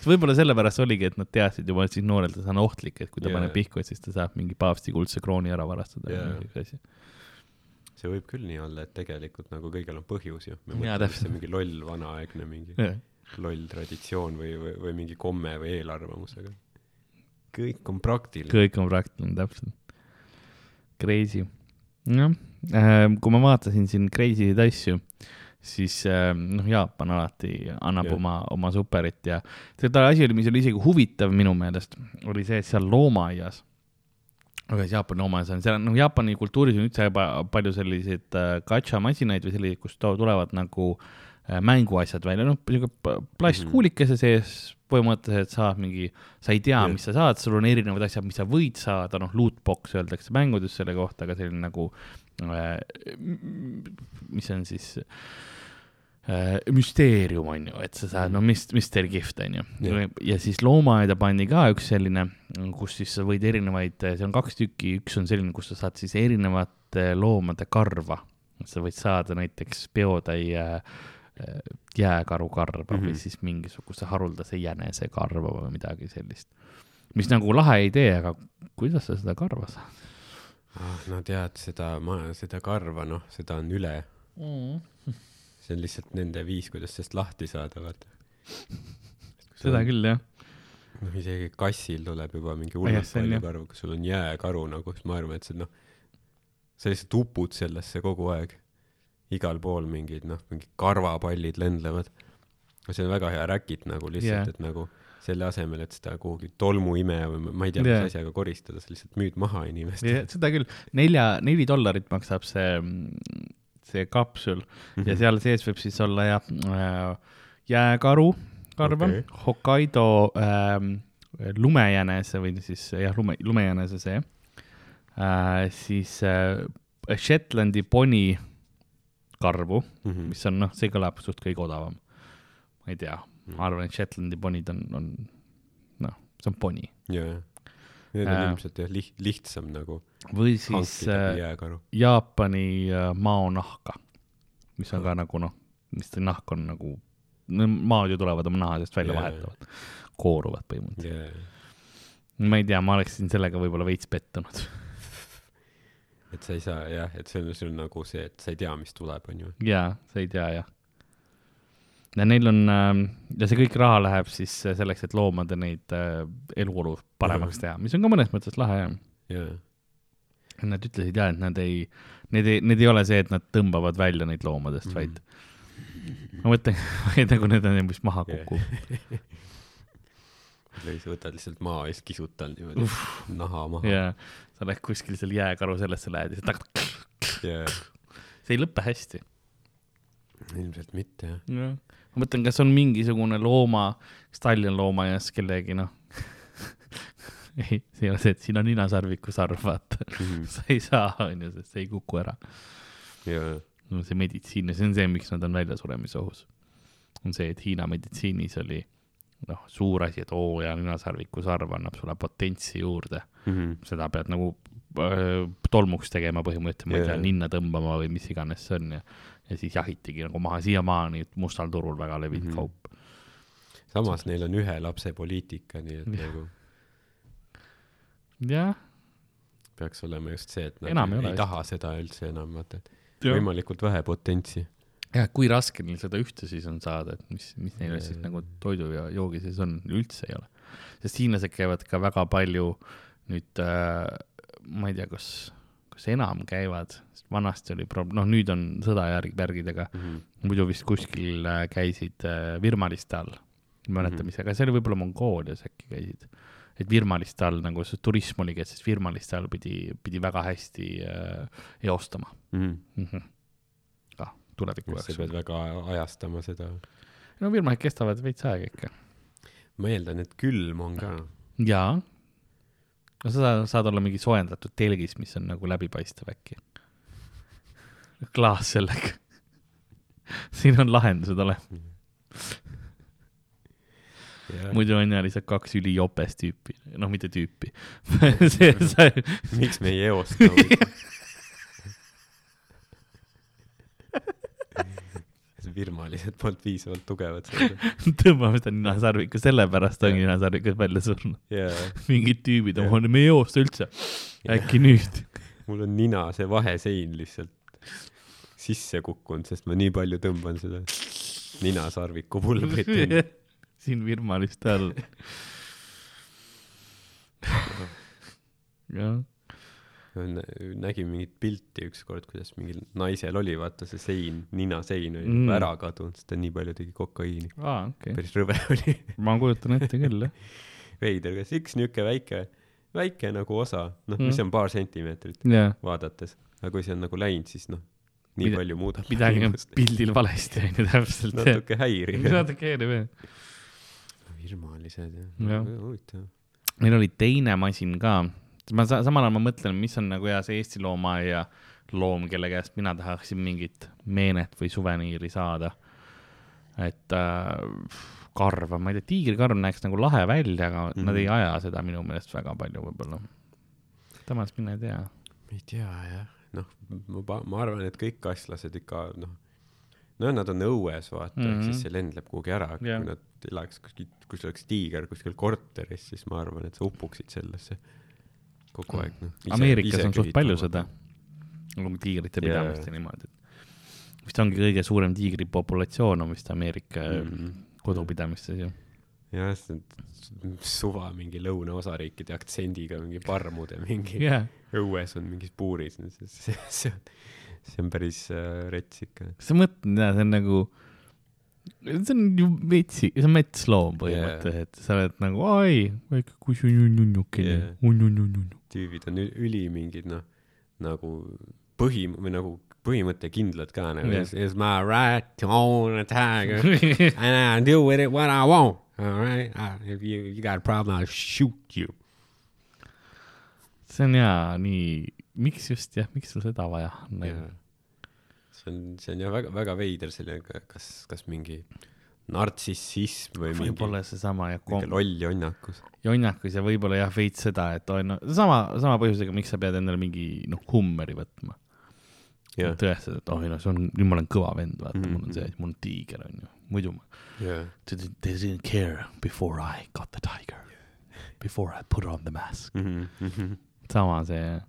võib-olla sellepärast oligi, et nad teadsid juba siis noorelt, et see on ohtlik, et kui ta Jaa. paneb pihku, et siis ta saab mingi paavsti kuldse krooni ära varastada Jaa. või mingi asi. see võib küll nii olla, et tegelikult nagu kõigil on põhjus ju. me mõtleme, et see on mingi loll vanaaegne mingi loll traditsioon või, või, või mingi komme või eelarvamus, aga kõik on praktiline. kõik on praktiline, täpselt. Crazy. jah, kui ma vaatasin siin crazy sid asju, siis äh, noh, Jaapan alati annab Jah. oma, oma superit ja seda asi oli, mis oli isegi huvitav minu meelest, oli see, et seal loomaaias, aga siis Jaapani loomaaias on, seal on, noh, Jaapani kultuuris on üldse juba palju selliseid äh, gacha-masinaid või selliseid, kust tulevad nagu äh, mänguasjad välja, noh, p- plastkuulikese sees põhimõtteliselt saad mingi, sa ei tea mis sa saad, sul on erinevad asjad, mis sa võid saada, noh, lootbox öeldakse mängudes selle kohta, aga selline nagu äh,, mis on siis äh, müsteerium on ju, et sa saad, no mis, mystery gift on ju. Ja siis loomaaeda pandi ka üks selline, kus siis sa võid erinevaid, see on kaks tükki, üks on selline, kus sa saad siis erinevate loomade karva. sa võid saada näiteks peotäie äh, jääkarukarva mm -hmm. või Mhm. siis mingisuguse haruldase jänesekarva või midagi sellist. mis nagu lahe idee, aga kuidas sa seda karva saad ah, no tead seda, ma seda karva, noh, seda on üle. mm. see on lihtsalt nende viis, kuidas sellest lahti saada, vaata. seda. küll jah, noh, isegi kassil tuleb juba mingi hullult on palju karvu, kui sul on jääkaru nagu, siis ma arvan, et see noh, sa lihtsalt upud sellesse kogu aeg. Igal pool mingid noh, mingid karvapallid lendlevad. see on väga hea räkit nagu lihtsalt yeah., et nagu selle asemel, et seda kuhugi tolmuime või ma ei tea mis asjaga koristada, sa lihtsalt müüd maha inimestele. seda küll, nelja, neli dollarit maksab see see kapsül mm -hmm. ja seal sees võib siis olla jah äh, jääkaru karva okay., Hokkaido äh, lumejänese või siis jah, lume, lumejänese see äh,, siis äh, Shetlandi poni karvu mm, -hmm. mis on noh, see kõlab suht kõige odavam. ma ei tea mm, -hmm. ma arvan, et Shetlandi ponid on, on noh, see on poni. jaa, need on äh, ilmselt jah liht-, lihtsam nagu. või siis äh, Jaapani äh, maonahka, mis on yeah. ka nagu noh, mis see nahk on nagu, maad ju tulevad oma naha seest välja vahetavad, kooruvad põhimõtteliselt ma ei tea, ma oleksin sellega võib-olla veits pettunud et sa ei saa jah, et see on sul nagu see, et sa ei tea, mis tuleb, onju. jaa, sa ei tea jah. ja neil on äh, ja see kõik raha läheb siis selleks, et loomade neid äh, eluolu paremaks teha, mis on ka mõnes mõttes lahe jah yeah.. Nad ütlesid ja, et nad ei, need ei, need ei ole see, et nad tõmbavad välja neid loomadest mm, -hmm. vaid ma mõtlen, nagu need on, mis maha kukuvad yeah. Või sa võtad lihtsalt maa ja siis kisud tal niimoodi Uff. naha maha. jaa, sa lähed kuskil seal jääkaru sellesse lähed ja siis tagant yeah.. see ei lõpe hästi. ilmselt mitte jah. jah, ma mõtlen, kas on mingisugune looma, kas Tallinna loomaaias kellegi noh ei, see ei ole see, et siin on ninasarviku sarv, vaata mm. -hmm. sa ei saa, onju, sest see ei kuku ära. no see meditsiin ja see on see, miks nad on väljasuremisohus. on see, et Hiina meditsiinis oli noh, suur asi, et oo ja ninasarviku sarv annab sulle potentsi juurde mm. -hmm. seda pead nagu äh, tolmuks tegema põhimõtteliselt, ma ei tea, ninna tõmbama või mis iganes see on ja, ja siis jahitigi nagu maha, siiamaani mustal turul väga levinud mm -hmm. kaup. samas neil on ühe lapse poliitika, nii et ja. nagu. jah. peaks olema just see, et nad enam ei, ei taha seda üldse enam, vaata, et võimalikult vähe potentsi jah, kui raske neil seda ühte siis on saada, et mis, mis neil siis nagu toidu ja joogi sees on, üldse ei ole. sest hiinlased käivad ka väga palju nüüd äh,, ma ei tea, kas, kas enam käivad, sest vanasti oli prob-, noh, nüüd on sõdajärg, värgidega mm, -hmm. muidu vist kuskil äh, käisid äh, Virmaliste all, ei mäleta -hmm. mis, aga see oli võib-olla Mongoolias äkki käisid. et Virmaliste all nagu see turism oligi, et siis Virmaliste all pidi, pidi väga hästi äh, eostama mm. -hmm. Mm -hmm tuleviku jaoks. sa pead väga ajastama seda. no firmad kestavad veits aega ikka. ma eeldan, et külm on ka. jaa. no sa saad olla mingi soojendatud telgis, mis on nagu läbipaistev äkki. klaas sellega siin on lahendused olemas Yeah. muidu on ja lihtsalt kaks ülijopest tüüpi, noh, mitte tüüpi see, sa... miks me ei eosta virmalised polnud piisavalt tugevad tõmbame seda ninasarvikku, sellepärast ongi ninasarvikud välja surnud. Yeah.. mingid tüübid on yeah., me ei joosta üldse. äkki yeah. nüüd? Mul on nina, see vahesein lihtsalt sisse kukkunud, sest ma nii palju tõmban seda ninasarviku pulbrit siin virmaliste all. Jah nägin mingit pilti ükskord, kuidas mingil naisel oli, vaata see sein, ninasein oli mm. ära kadunud, sest ta nii palju tegi kokaiini ah,. Okay. päris rõve oli ma kujutan ette küll, jah. veider, kas üks niuke väike, väike nagu osa, noh mm., mis on paar sentimeetrit yeah. vaadates, aga kui see on nagu läinud, siis noh, nii Mida, palju muudab. midagi on pildil valesti, onju, täpselt. natuke häiriv. natuke häiriv, jah. virmalised, jah. huvitav. meil oli teine masin ka ma sa, samal ajal ma mõtlen, mis on nagu hea see Eesti loomaaia loom, kelle käest mina tahaksin mingit meenet või suveniiri saada. et äh, karv, ma ei tea, tiigrikarv näeks nagu lahe välja, aga mm -hmm. nad ei aja seda minu meelest väga palju võib-olla. samas mina ei tea. ei tea jah, noh, ma, ma arvan, et kõik kaslased ikka noh, no nad on õues vaata mm, -hmm. ehk siis mhm. see lendleb kuhugi ära kui nad elaks kuskil, kui sul oleks tiiger kuskil korteris, siis ma arvan, et sa upuksid sellesse kogu aeg, noh. Ameerikas on suht palju seda, nagu tiigrite pidamist ja niimoodi. vist ongi kõige suurem tiigri populatsioon on vist Ameerika mm -hmm. kodupidamistes ju. jah, suva mingi lõunaosariikide aktsendiga mingi parmude mingi yeah. õues on mingis puuris, see, see, see on, see on päris äh, rets ikka. sa mõtled, see on nagu see on ju metsi, see on metsloom põhimõtteliselt yeah., sa oled nagu ai, väike kusunununukene yeah., ununununu. Tüübid on üli mingid noh, nagu põhi või nagu põhimõttekindlad ka nagu yeah. is my right to own a tiger and I do with it what I want. Alright, if you, you got a problem, I'll shoot you. see on jaa, nii, miks just jah, miks sul seda vaja on nagu? see on, see on jah väga, väga veider selline, kas, kas mingi nartsissism või mingi. võib-olla seesama ja kom-. loll jonnakus. jonnakus ja võib-olla jah, veits seda, et on no, sama, sama põhjusega, miks sa pead endale mingi noh, hummeri võtma yeah.. tõestada, et ei noh, see on, nüüd ma olen kõva vend, vaata mm, -hmm. mul on see, mul on tiiger on ju, muidu ma yeah.. They didn't care before I got the tiger, before I put on the mask mm. -hmm. sama see,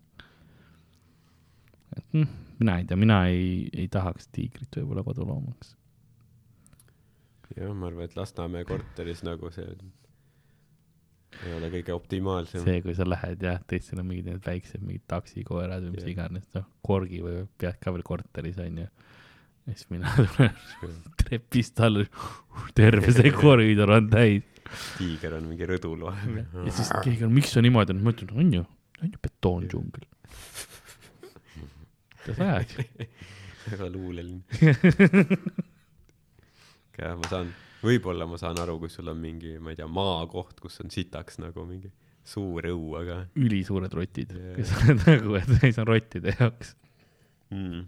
et hm, mina ei tea, mina ei, ei tahaks tiigrit võib-olla koduloomaks. Jah, ma arvan, et Lasnamäe korteris nagu see ei ole kõige optimaalsem. see, kui sa lähed jah, teistel on mingid need väiksed mingid taksikoerad või mis yeah. iganes, noh, korgi või pead ka veel korteris onju. ja siis mina tulen trepist alla, terve see koridor on täis. tiiger on mingi rõdul vahepeal. ja siis keegi on, miks sa niimoodi on, ma ütlen, on ju, on ju betoondžungel. mida sa ajad? väga luuleline. Jah, ma saan võib-olla ma saan aru, kui sul on mingi, ma ei tea, maakoht, kus on sitaks nagu mingi suur õu, aga. ülisuured rotid yeah., kes on nagu, et seis on rottide jaoks mm..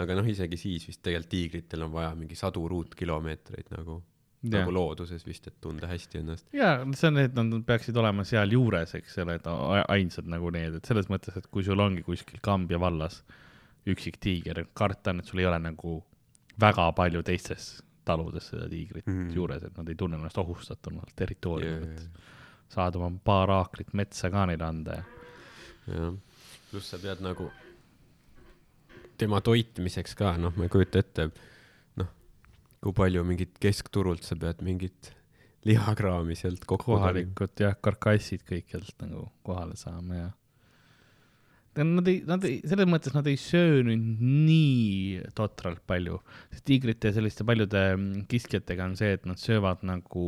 aga noh, isegi siis vist tegelikult tiigritel on vaja mingi sadu ruutkilomeetreid nagu yeah., nagu looduses vist, et tunda hästi ennast. ja see on, et nad peaksid olema sealjuures, eks ole, et ainsad nagu need, et selles mõttes, et kui sul ongi kuskil Kambja vallas üksik tiiger, karta on, et sul ei ole nagu väga palju teistes taludes seda tiigrit mm juures, et nad ei tunne ennast ohustatuna territooriumil yeah,, saad oma paar aakrit metsa ka neile anda ja. jah, pluss sa pead nagu tema toitmiseks ka, noh, ma ei kujuta ette, noh, kui palju mingit keskturult sa pead mingit lihakraami sealt kokku kohalikud jah, karkassid kõikjalt nagu kohale saama ja Nad ei, nad ei, selles mõttes nad ei söönud nii totralt palju, sest tiigrite ja selliste paljude kiskjatega on see, et nad söövad nagu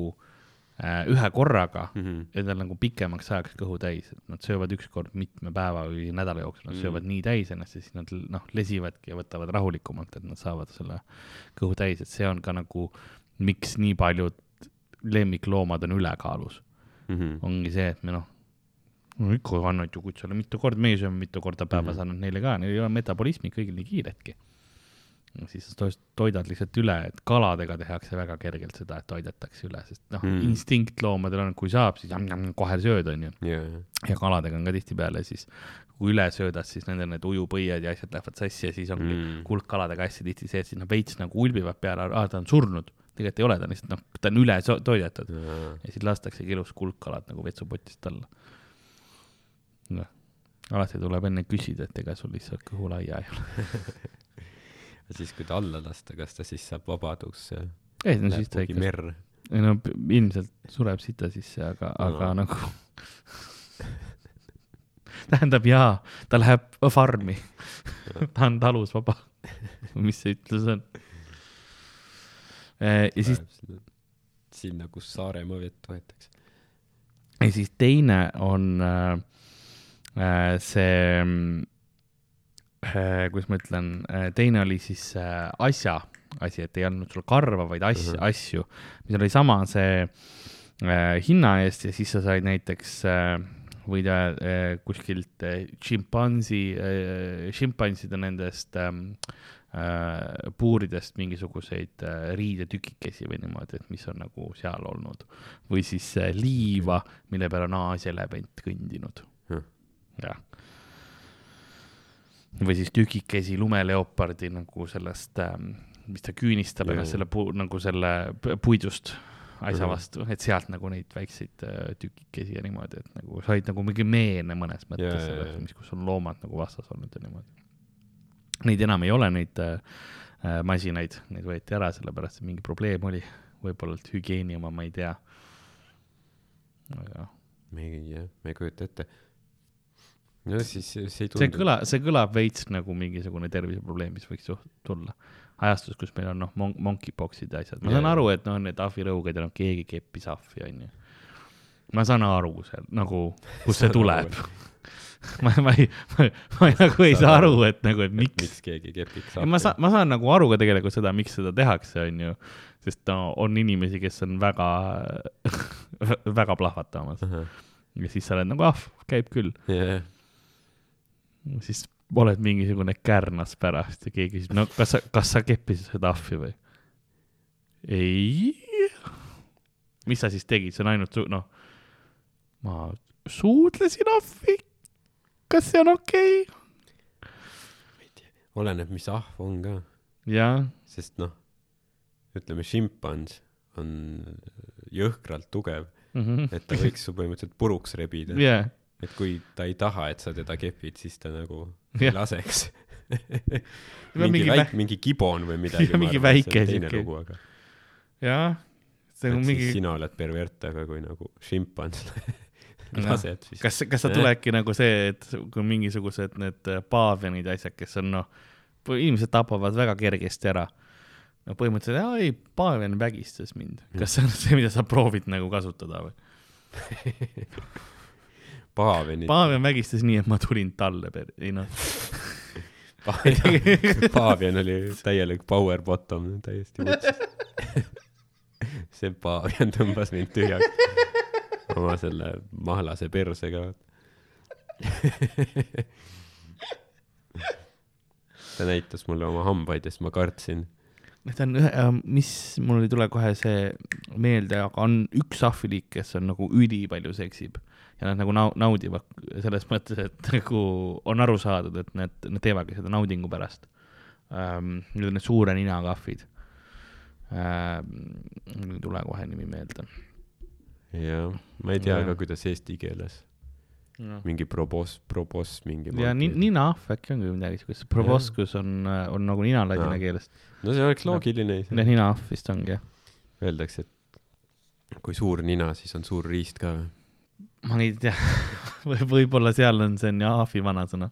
äh, ühe korraga mm -hmm. endal nagu pikemaks ajaks kõhu täis, et nad söövad ükskord mitme päeva või nädala jooksul, nad mm -hmm. söövad nii täis ennast ja siis nad noh, lesivadki ja võtavad rahulikumalt, et nad saavad selle kõhu täis, et see on ka nagu, miks nii paljud lemmikloomad on ülekaalus mm. -hmm. ongi see, et me noh, no ikka annad ju kutsele mitu korda, meie sööme mitu korda päevas mm, -hmm. annad neile ka, neil ei ole metabolismi kõigil nii kiiretki. siis sa toidad lihtsalt üle, et kaladega tehakse väga kergelt seda, et toidetakse üle, sest noh mm., instinktloomadel on, kui saab, siis jam, jam, kohe sööd, onju yeah.. ja kaladega on ka tihtipeale siis, kui üle söödad, siis nendel need ujupõied ja asjad lähevad sassi ja siis ongi mm. kuldkaladega hästi tihti see, et siis nad veits nagu ulbivad peale, aa, ta on surnud tegelikult ei ole, ta on lihtsalt noh, ta on üle toidetud ja. ja siis lastaksegi ilus kuldkalad nagu vetsupotist alla noh, alati tuleb enne küsida, et ega sul lihtsalt kõhulaia ei ole siis, kui ta alla lasta, kas ta siis saab vabadusse? ei, no siis ta ikka. merre? ei no ilmselt sureb sita sisse, aga no., aga nagu tähendab jaa, ta läheb farmi ta on talus vaba mis see ütlus on? ja siis. sinna, kus Saaremaa vett võetakse. ja siis teine on äh, Äh, see, äh, kuidas ma ütlen, äh, teine oli siis asja asi, et ei andnud sulle karva, vaid asja uh, -huh. asju, mis oli sama see hinna eest ja siis sa said näiteks võid kuskilt šimpansi, šimpanside nendest ähm, puuridest mingisuguseid riidetükikesi või niimoodi, et mis on nagu seal olnud. või siis liiva, mille peal on Aasia elevant kõndinud jah. või siis tükikesi lumeleopardi nagu sellest ähm,, mis ta küünistab ennast selle puu, nagu selle puidust asja vastu, et sealt nagu neid väikseid äh, tükikesi ja niimoodi, et nagu said nagu mingi meene mõnes mõttes sellest, mis, kus on loomad nagu vastas olnud ja niimoodi. Neid enam ei ole, neid äh, äh masinaid, neid võeti ära, sellepärast et mingi probleem oli, võib-olla hügieeni oma, ma ei tea. aga. me ei, jah, me ei kujuta ette no siis see ei tundu. see kõla, see kõlab veits nagu mingisugune terviseprobleem, mis võiks tulla. ajastus, kus meil on noh mon, monkeypox'id ja asjad, ma saan aru, et noh, need ahvirõuged ja noh, keegi keppis ahvi, onju. ma saan aru seal nagu, kust see tuleb ma, ma ei, ma, ma nagu ei saa aru, et nagu, et miks. miks keegi kepiks saab. ma saan, ma saan nagu aru ka tegelikult seda, miks seda tehakse, onju, sest no on inimesi, kes on väga väga plahvatamas uh. -huh. ja siis sa oled nagu, ah, käib küll yeah.. Siis oled mingisugune kärnas pärast ja keegi küsib, no kas sa, kas sa keppisid seda ahvi või? ei. mis sa siis tegid, see on ainult noh, ma suudlesin ahvi. kas see on okei okay?? oleneb, mis ahv on ka. jah. sest noh, ütleme, šimpans on jõhkralt tugev mm, -hmm. et ta võiks su põhimõtteliselt puruks rebida yeah.. Et kui ta ei taha, et sa teda kepid, siis ta nagu ei laseks mingi, mingi väike, mingi kibon või midagi. mingi väike siuke. Aga... jah, see on mingi. sina oled pervert, aga kui nagu šimpans lased, siis. kas, kas sa tuledki nagu see, et kui mingisugused need paavianid ja asjad, kes on noh, inimesed tapavad väga kergesti ära no põhimõtteliselt, ei, Paeven vägistas mind. kas see on see, mida sa proovid nagu kasutada või Paavenit. Paaven vägistas nii, et ma tulin talle per-, ei noh. Paavian oli täielik power bottom, täiesti vutsis see Paavian tõmbas mind tühjaks oma selle mahlase persega. Ta näitas mulle oma hambaid ja siis ma kartsin. Need on ühe, äh, mis mul ei tule kohe see meelde, aga on üks ahviliik, kes on nagu ülipalju seksib ja nad nagu nau-, naudivad selles mõttes, et nagu on aru saadud, et need, nad teevadki seda naudingu pärast ähm,. Need on need suure ninaga ahvid ähm,. mul ei tule kohe nimi meelde. jah, ma ei tea ja. ka, kuidas eesti keeles no.. mingi probos, probos mingi. ja ni, ninaahv äkki on ka midagi siukest, proboskus on, on nagu nina ladina keelest. no see oleks loogiline no,. ninaahv vist ongi, jah. Öeldakse, et kui suur nina, siis on suur riist ka või? Ma ei tea või võib-olla seal on, see on ahvi vanasõna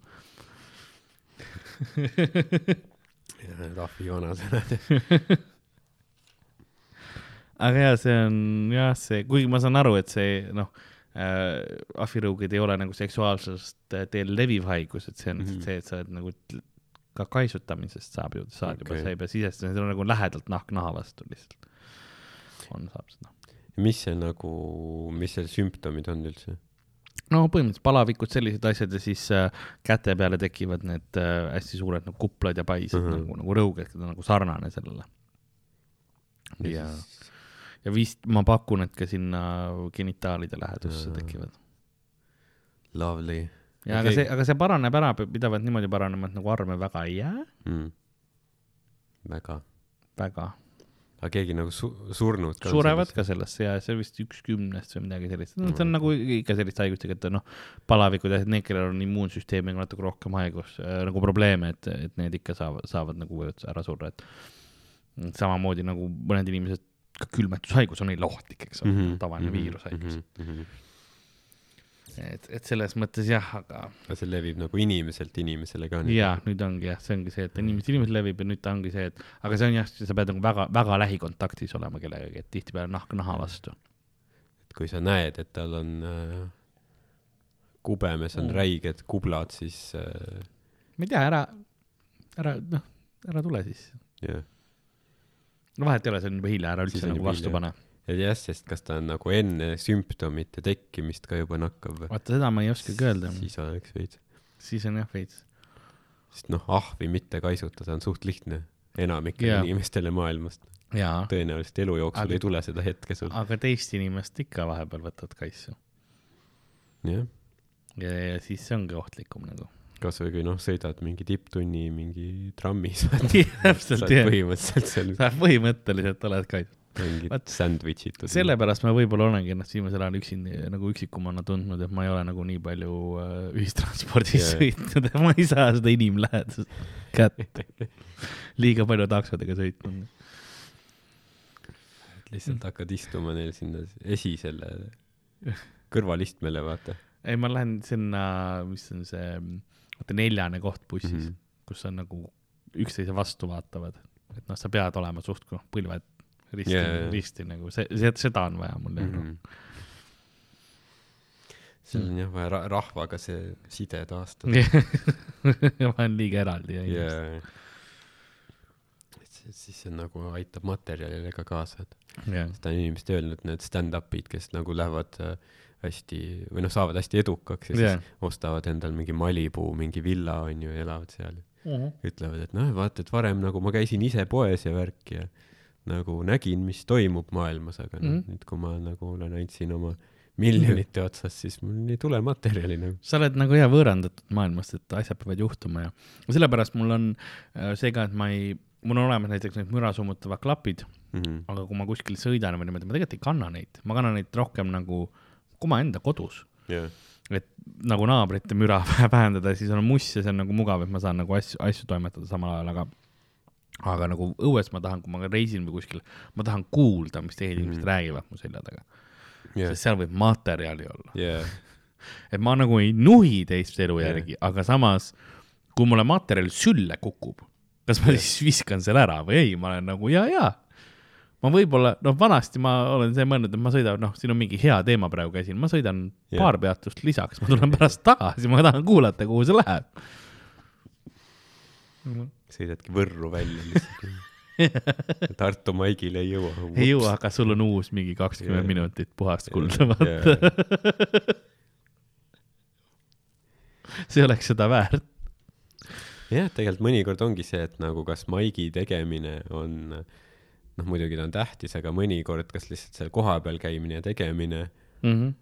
ahvi vanasõnad aga jaa, see on jah, see, kuigi ma saan aru, et see noh äh, ahvirõugid ei ole nagu seksuaalsust teel leviv haigus, et see on mm -hmm. see, et sa oled nagu ka kaisutamisest saab ju, saad okay. juba, sa ei pea sisestama, see on nagu lähedalt nahk naha vastu lihtsalt. on, saab seda. Mis see nagu, mis seal sümptomid on üldse? no põhimõtteliselt palavikud, sellised asjad ja siis äh, käte peale tekivad need äh, hästi suured nagu kuplad ja paised uh -huh. nagu, nagu rõuged, nagu sarnane sellele. ja, ja vist ma pakun, et ka sinna genitaalide lähedusse tekivad. Lovely. ja okay. aga see, aga see paraneb ära, pidavat niimoodi paranema, et nagu arme väga ei jää mm.. väga. väga. Aga keegi nagu su surnud ka? surevad ka sellesse ja see vist üks kümnest või midagi sellist mm.. see on nagu ikka sellist haigustega, et noh, palavikud ja need, kellel on immuunsüsteemiga natuke rohkem haigus äh, nagu probleeme, et, et need ikka saavad, saavad nagu ära surra, et samamoodi nagu mõned inimesed ka külmetushaigus on neil ohtlik, eks ole mm -hmm., tavaline mm -hmm. viirushaigus mm. -hmm. Et, et selles mõttes jah, aga. aga see levib nagu inimeselt inimesele ka. ja nüüd ongi jah, see ongi see, et inimesest inimesele levib ja nüüd ta ongi see, et aga see on jah, sa pead nagu väga, väga lähikontaktis olema kellegagi, et tihtipeale nahk naha vastu. et kui sa näed, et tal on äh, kubemes on mm. räiged kublad, siis äh.... ma ei tea, ära, ära, noh, ära tule siis. jah yeah no vahet ei ole, see on juba hilja, ära üldse nagu vastu pane. Jah, sest kas ta on nagu enne sümptomite tekkimist ka juba nakkav või? vaata, seda ma ei oskagi öelda. siis oleks veits. siis on jah veits. sest noh, ahvi mitte kaisutada on suht lihtne enamikele inimestele maailmast. tõenäoliselt elu jooksul aga, ei tule seda hetke sul. aga teist inimest ikka vahepeal võtad kaisu. jah. ja, ja siis see ongi ohtlikum nagu kasvõi kui noh, sõidad mingi tipptunni mingi trammis täpselt, jah. põhimõtteliselt seal. sa põhimõtteliselt oled ka. Mingid sandwich'id. sellepärast ma võib-olla olengi ennast viimasel ajal üksin nagu üksikumana tundnud, et ma ei ole nagu nii palju äh, ühistranspordis sõitnud, et ma ei saa seda inimlähedast kätte. liiga palju taksodega sõitnud. lihtsalt hakkad istuma neil sinna esi selle kõrvalistmele, vaata. ei, ma lähen sinna, mis on see vaata neljane koht bussis mm, -hmm. kus on nagu üksteise vastu vaatavad, et noh, sa pead olema suht noh, põlved risti yeah,, yeah. risti nagu see, see, seda on vaja mul mm. -hmm. seal on jah vaja ra rahvaga see side taastada ma olen liiga eraldi ja yeah. siis see nagu aitab materjalile ka kaasa, et yeah. seda on inimesed öelnud, need stand-up'id, kes nagu lähevad äh, hästi või noh, saavad hästi edukaks ja yeah. siis ostavad endal mingi Malibu mingi villa onju ja elavad seal mm. -hmm. ütlevad, et noh, vaata, et varem nagu ma käisin ise poes ja värk ja nagu nägin, mis toimub maailmas, aga mm -hmm. nüüd, kui ma nagu olen ainult siin oma miljonite otsas, siis mul ei tule materjali nagu. sa oled nagu jah võõrandatud maailmast, et asjad peavad juhtuma ja sellepärast mul on äh, see ka, et ma ei, mul on olemas näiteks need müra summutavad klapid mm, -hmm. aga kui ma kuskil sõidan või niimoodi, ma tegelikult ei kanna neid, ma kannan neid rohkem nagu omaenda kodus yeah.. et nagu naabrite müra vähendada, siis on muss ja see on nagu mugav, et ma saan nagu asju, asju toimetada samal ajal, aga aga nagu õues ma tahan, kui ma reisin või kuskil, ma tahan kuulda, mis teised mm -hmm. inimesed räägivad mu selja taga yeah.. sest seal võib materjali olla yeah. et ma nagu ei nuhi teist elu järgi yeah., aga samas, kui mulle materjal sülle kukub, kas ma yeah. siis viskan selle ära või ei, ma olen nagu ja, ja. ma võib-olla, noh, vanasti ma olen see mõelnud, et ma sõidan, noh, siin on mingi hea teema praegu käsil, ma sõidan yeah. paar peatust lisaks, ma tulen pärast tagasi, ma tahan kuulata, kuhu see läheb sõidadki Võrru välja lihtsalt Tartu maigile ei jõua. ei jõua, aga sul on uus mingi kakskümmend yeah. minutit puhast kulda, vaata yeah. see oleks seda väärt. jah, tegelikult mõnikord ongi see, et nagu kas maigi tegemine on, noh, muidugi ta on tähtis, aga mõnikord kas lihtsalt seal kohapeal käimine ja tegemine mm -hmm.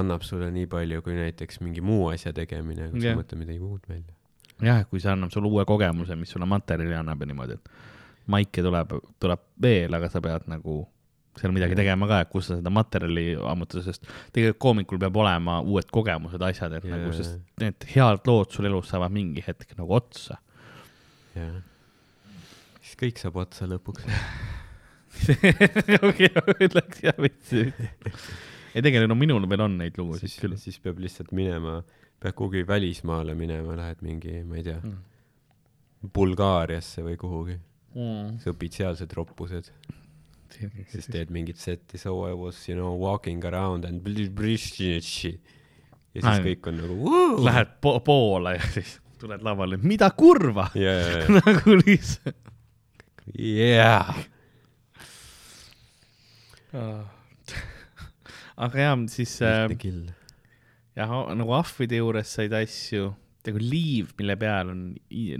annab sulle nii palju, kui näiteks mingi muu asja tegemine, kui yeah. sa mõtled midagi muud välja jah, kui see annab sulle uue kogemuse, mis sulle materjali annab ja niimoodi, et maike tuleb, tuleb veel, aga sa pead nagu seal midagi tegema ka, et kus sa seda materjali ammutada, sest tegelikult koomikul peab olema uued kogemused, asjad, et yeah. nagu, sest need head lood sul elus saavad mingi hetk nagu otsa. jah, siis kõik saab otsa lõpuks okei, ütleks jah, veits. ei tegelikult no minul veel on neid lugusid küll. siis peab lihtsalt minema äh, pead kuhugi välismaale minema, lähed mingi, ma ei tea mm., Bulgaariasse või kuhugi mm.. sa õpid sealsed roppused. siis teed mingit setti, so I was, you know, walking around and ja siis kõik on nagu! Lähed po poole ja siis tuled lavale, mida kurva yeah. nagu lihtsalt. jaa. aga jaa, siis. lihtne äh, kill jah, nagu ahvide juures said asju, nagu liiv, mille peal on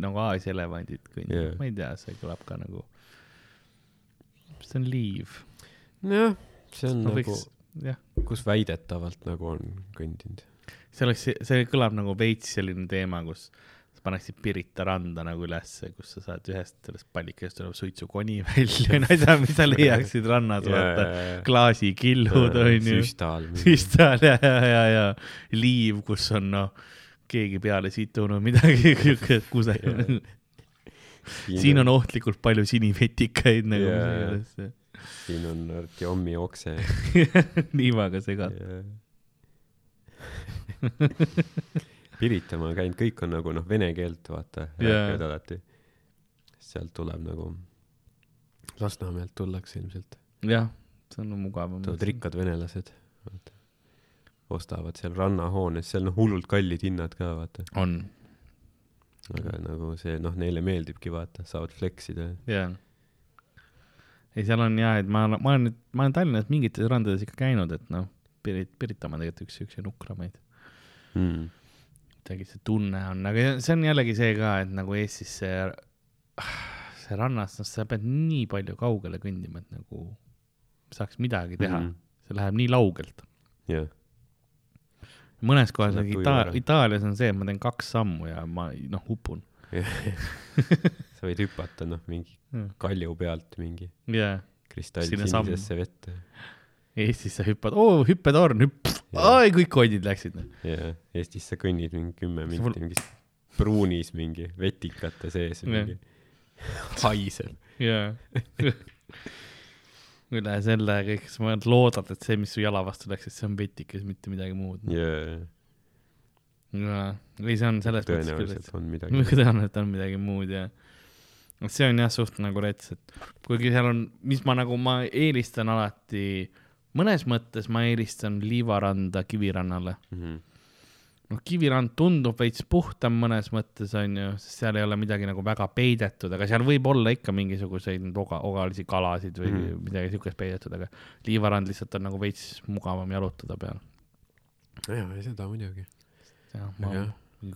nagu Aasia elevandid kõndinud yeah., ma ei tea, see kõlab ka nagu, see on liiv. nojah, see on no, nagu, kus väidetavalt nagu on kõndinud. see oleks, see kõlab nagu veits selline teema, kus paneksid Pirita randa nagu ülesse, kus sa saad ühest sellest pallikest tuleb suitsukoni välja, ma ei tea, mis sa leiaksid rannas, vaata, klaasikillud onju. süstal. süstal ja, ja, ja, ja liiv, kus on noh, keegi peale situnud midagi, kusagil. siin on ohtlikult palju sinivetikaid nagu yeah.. siin on Artjomi okse. Liivaga segatud Pirita ma olen käinud, kõik on nagu noh, vene keelt vaata yeah., räägivad alati. sealt tuleb nagu, Lasnamäelt tullakse ilmselt. jah, see on mugavam. tulevad rikkad venelased, vaata. ostavad seal rannahoones, seal noh, hullult kallid hinnad ka vaata. on. aga nagu see noh, neile meeldibki vaata, saavad flex ida. jah ei, seal on jah, et ma, ma olen nüüd, ma olen Tallinnas mingites randades ikka käinud, et noh, Pirit-, Piritamaa on tegelikult üks siukseid nukramaid mm kuidagi see tunne on, aga see on jällegi see ka, et nagu Eestis see, see rannas, noh, sa pead nii palju kaugele kõndima, et nagu saaks midagi teha. Mm, -hmm. see läheb nii laugelt. Yeah.. mõnes kohas nagu Ita-, Itaalias on see, et ma teen kaks sammu ja ma noh, upun. Sa võid hüpata noh, mingi kalju pealt mingi yeah. kristallsinisesse vette. Eestis sa hüppad, oo hüppetorn, hüpp oi, kõik kondid läksid. jaa, Eestis sa kõnnid mingi kümme minti mingis pruunis mingi vetikate sees mingi haiseb. jaa üle selle kõik, sa loodad, et see, mis su jala vastu läks, et see on vetikas, mitte midagi muud. jaa. jaa, ei see on selles mõttes küll, et on midagi tõenäoliselt on midagi muud ja see on jah suht nagu rets, et kuigi seal on, mis ma nagu, ma eelistan alati mõnes mõttes ma eelistan liivaranda Kivirannale mm. -hmm. noh, Kivirand tundub veits puhtam mõnes mõttes onju, sest seal ei ole midagi nagu väga peidetud, aga seal võib olla ikka mingisuguseid oga, ogalisi kalasid või mm midagi siukest peidetud, aga liivarand lihtsalt on nagu veits mugavam jalutada peal. ja, seda muidugi. jah, ma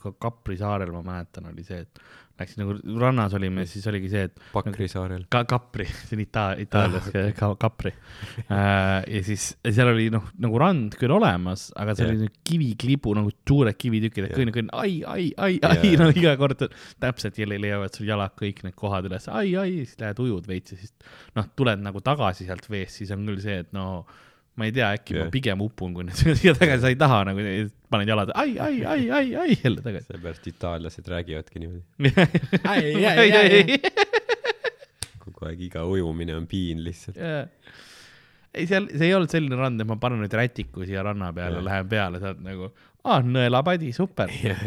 ka Kapri saarel ma mäletan, oli see, et läks nagu rannas olime, siis oligi see, et. Pakri saarel. ka Kapri, see on Ita-, Itaalias ah, ka Kapri äh,. ja siis seal oli noh, nagu rand küll olemas, aga see yeah. oli kiviklibu nagu suured kivitükid, et kõnn, kõnn, ai, ai, ai, ai yeah., no iga kord täpselt jälle leiavad sul jalad kõik need kohad üles, ai, ai, siis lähed ujud veits ja siis noh, tuled nagu tagasi sealt veest, siis on küll see, et no ma ei tea, äkki yeah. ma pigem upun, kui nüüd siia tagasi, sa ei taha nagu, paned jalad, ai, ai, ai, ai, ai jälle tagasi. seepärast itaallased räägivadki niimoodi ai, ai, ai, ai. kogu aeg iga ujumine on piin lihtsalt yeah. ei, seal, see ei olnud selline rand, et ma panen nüüd rätiku siia ranna peale yeah., lähen peale, sealt nagu, aa, nõelapadi, super yeah.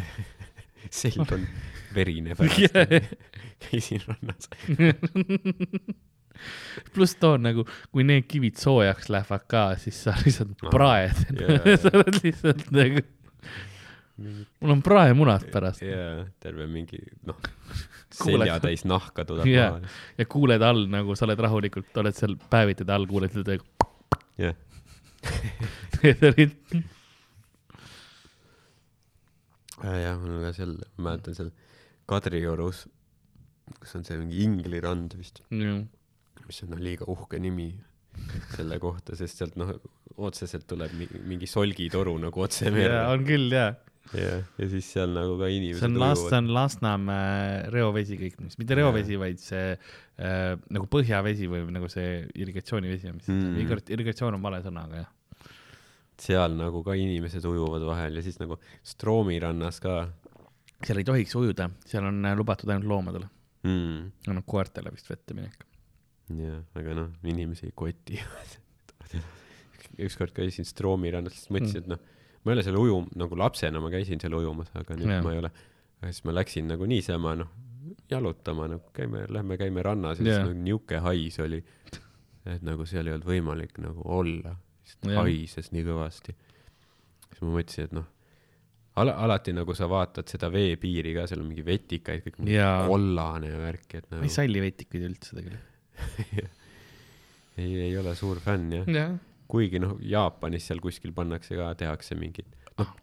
selg on verine pärast yeah. käisin rannas pluss too on nagu, kui need kivid soojaks lähevad ka, siis sa lihtsalt praed yeah. sa oled lihtsalt nagu, mul on praemunad pärast. jaa, terve mingi, noh, seljatäis nahka tuleb yeah. maha. ja kuuled all nagu sa oled rahulikult, oled seal päevitade all, kuuled seda. jah. Need olid. jah, mul on ka seal, ma mäletan seal Kadriorus, kus on see mingi Inglirand vist mm mis on noh, liiga uhke nimi selle kohta, sest sealt noh, otseselt tuleb mingi solgitoru nagu otse merre. on küll, jaa. jah, ja siis seal nagu ka inimesed see on Las-, see on Lasnamäe reovesi kõik, mis, mitte reovesi, vaid see äh, nagu põhjavesi või nagu see irrigatsioonivesi, mis mm. irrigatsioon on vale sõna, aga jah. seal nagu ka inimesed ujuvad vahel ja siis nagu Stroomi rannas ka. seal ei tohiks ujuda, seal on lubatud ainult loomadele mm.. annab koertele vist vette minek jah, aga noh, inimesi ei koti ükskord käisin Stroomi rannas, siis mõtlesin, et noh, ma ei ole seal ujum-, nagu lapsena ma käisin seal ujumas, aga nüüd ja. ma ei ole. aga siis ma läksin nagu niisama, noh, jalutama, nagu käime, lähme käime rannas ja siis nagu niuke hais oli. et nagu seal ei olnud võimalik nagu olla, haises nii kõvasti. siis ma mõtlesin, et noh, ala, alati nagu sa vaatad seda veepiiri ka, seal on mingi vetikaid, kõik mingi kollane värk, et nagu. ma ei salli vetikuid üldse tegelikult ei, ei ole suur fänn jah ja. kuigi noh, Jaapanis seal kuskil pannakse ka, tehakse mingit,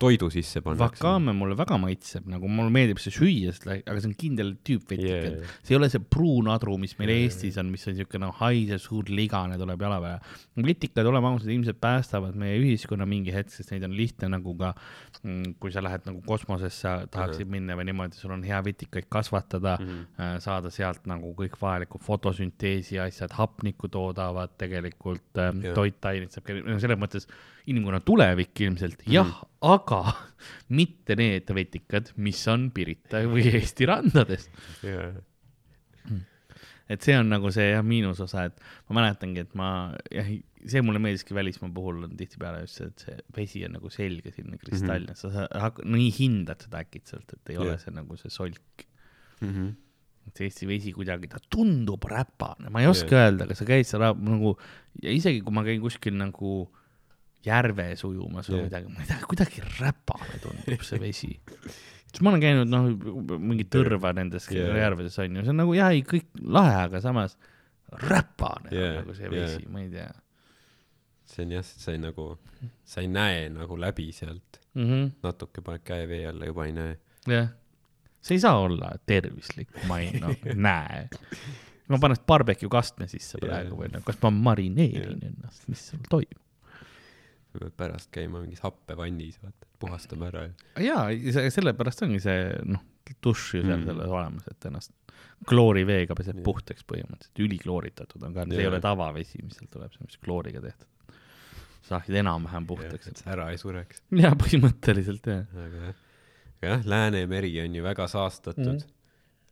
toidu sisse pannakse. Wakame mulle väga maitseb, nagu mulle meeldib see süüa, aga see on kindel tüüp vetikad yeah.. see ei ole see pruun adru, mis meil yeah. Eestis on, mis on siuke noh, haisev suur ligane tuleb jala peale. vetikad, oleme ausad, ilmselt päästavad meie ühiskonna mingi hetk, sest neid on lihtne nagu ka Mm, kui sa lähed nagu kosmosesse, tahaksid mm -hmm. minna või niimoodi, sul on hea vetikaid kasvatada mm, -hmm. saada sealt nagu kõik vajalikud fotosünteesi asjad, hapnikku toodavad tegelikult ähm,, toitained saab, no selles mõttes inimkonna tulevik ilmselt mm, -hmm. jah, aga mitte need vetikad, mis on Pirita või Eesti randades yeah et see on nagu see jah, miinusosa, et ma mäletangi, et ma jah, see mulle meeldiski välismaa puhul on tihtipeale just see, et see vesi on nagu selge, selline kristalline mm, -hmm. sa hakkad, nii hindad seda äkitselt, et ei yeah. ole see nagu see solk mm. -hmm. et Eesti vesi kuidagi, ta tundub räpane, ma ei oska yeah. öelda, kas sa käid seal nagu, ja isegi kui ma käin kuskil nagu järves ujumas või yeah. midagi, ma ei tea, kuidagi räpane tundub see vesi siis ma olen käinud noh, mingi tõrva nendes yeah. järvedes on ju, see on nagu jah, ei kõik lahe, aga samas räpane yeah. nagu see vesi yeah., ma ei tea. see on jah, sa ei nagu, sa ei näe nagu läbi sealt mm. -hmm. natuke paned käe vee alla, juba ei näe. jah, see ei saa olla tervislik, ma ei noh, näe. ma panen barbeque kastme sisse praegu yeah. või noh, kas ma marineerin yeah. ennast, mis seal toimub? Pead pärast käima mingis happevannis, vaata, puhastama ära. jaa, sellepärast ongi see, noh, dušš ju seal mm. selles olemas, et ennast klooriveega peseb yeah. puhtaks põhimõtteliselt, üliklooritatud on ka, see yeah. ei ole tavavesi, mis sealt tuleb, see on vist klooriga tehtud. saaksid enam-vähem puhtaks et sa ära ei sureks. jaa, põhimõtteliselt jah. aga jah, jah, Läänemeri on ju väga saastatud mm.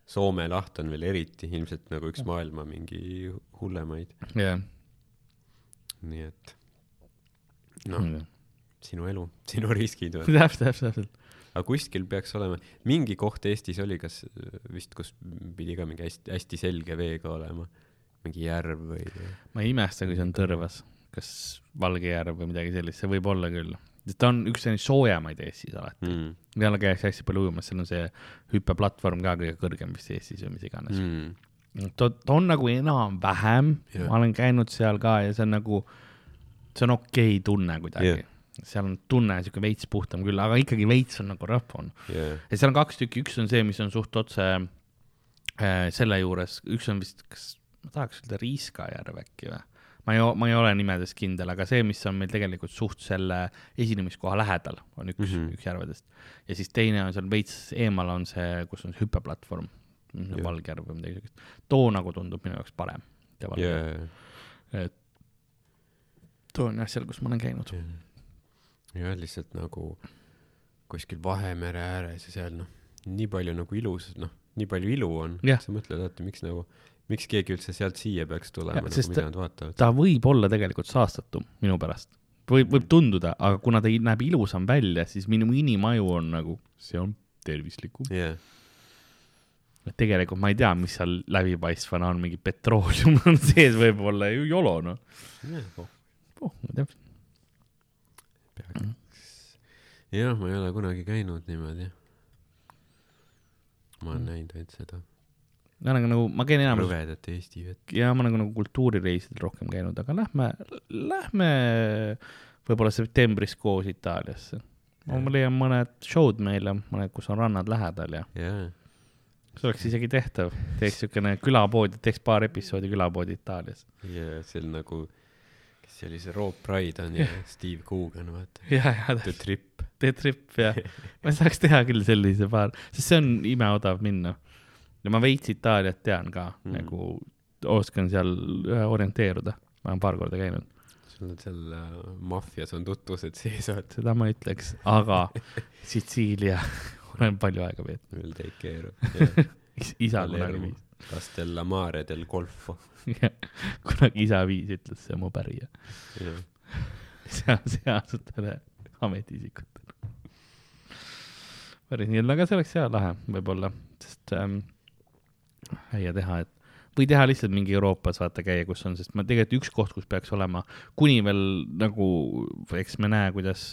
Soome laht on veel eriti ilmselt nagu üks maailma mingi hullemaid. jah yeah.. nii et noh sinu elu, sinu riskid. täpselt, täpselt, täpselt. aga kuskil peaks olema, mingi koht Eestis oli, kas vist, kus pidi ka mingi hästi, hästi selge veega olema, mingi järv või? ma ei imesta, kui see on Tõrvas. kas Valge järv või midagi sellist, see võib olla küll. ta on üks selline soojemaid Eestis alati mm.. jälle käiakse hästi palju ujumas, seal on see hüppeplatvorm ka kõige kõrgem vist Eestis või mis iganes mm.. ta, ta on nagu enam-vähem ma olen käinud seal ka ja see on nagu, see on okei okay tunne kuidagi yeah seal on tunne sihuke veits puhtam küll, aga ikkagi veits on nagu rough on yeah.. ja seal on kaks tükki, üks on see, mis on suht otse äh, selle juures, üks on vist, kas ma tahaks öelda Riiska järv äkki või? ma ei, ma ei ole nimedes kindel, aga see, mis on meil tegelikult suht selle esinemiskoha lähedal, on üks mm, -hmm. üks järvedest. ja siis teine on seal veits eemal on see, kus on see hüppeplatvorm Valgjärv või midagi siukest. too nagu tundub minu jaoks parem. Yeah. et jah seal, kus ma olen käinud. Jah, lihtsalt nagu kuskil Vahemere ääres ja seal noh, nii palju nagu ilus, noh, nii palju ilu on. Sa mõtled, oota, miks nagu miks keegi üldse sealt siia peaks tulema, nagu mida nad vaatavad? ta võib olla tegelikult saastatum minu pärast. võib, võib tunduda, aga kuna ta näeb ilusam välja, siis minu inimaju on nagu, see on tervislikum. Yeah.. et tegelikult ma ei tea, mis seal läbipaistvana on, mingi petrooleum on sees võib-olla ju jolo noh. Yeah.. Oh, ma ei tea. jah, ma ei ole kunagi käinud niimoodi. ma olen mm. näinud ainult seda ma olen nagu, ma käin enamus. rõvedat Eesti vett. ja ma olen nagu kultuurireisidel rohkem käinud, aga lähme, lähme võib-olla septembris koos Itaaliasse. ma leian mõned show'd meile, mõned, kus on rannad lähedal ja yeah. see oleks isegi tehtav, teeks siukene külapood, teeks paar episoodi külapoodi Itaalias. ja see on nagu, see oli, see Rob Brydon ja Steve Coogan, vaata. ja, ja. The Trip. The Trip, jah. ma saaks teha küll sellise paar, sest see on imeodav minna ja ma veits Itaaliat tean ka mm., nagu oskan seal orienteeruda, ma olen paar korda käinud. sul on seal äh, maffias on tutvused sees, vaata. seda ma ütleks, aga Sitsiilia olen palju aega veetnud. will take care of isa kunagi viis. Castellamare del Golfo. Kunagi isa viis, ütles see mu pärija. Seal, sealsetele ametiisikutele. päris nii, aga see oleks hea lahe võib-olla, sest ähm, käia teha, et või teha lihtsalt mingi Euroopas vaata käia, kus on, sest ma tegelikult üks koht, kus peaks olema, kuni veel nagu, eks me näe, kuidas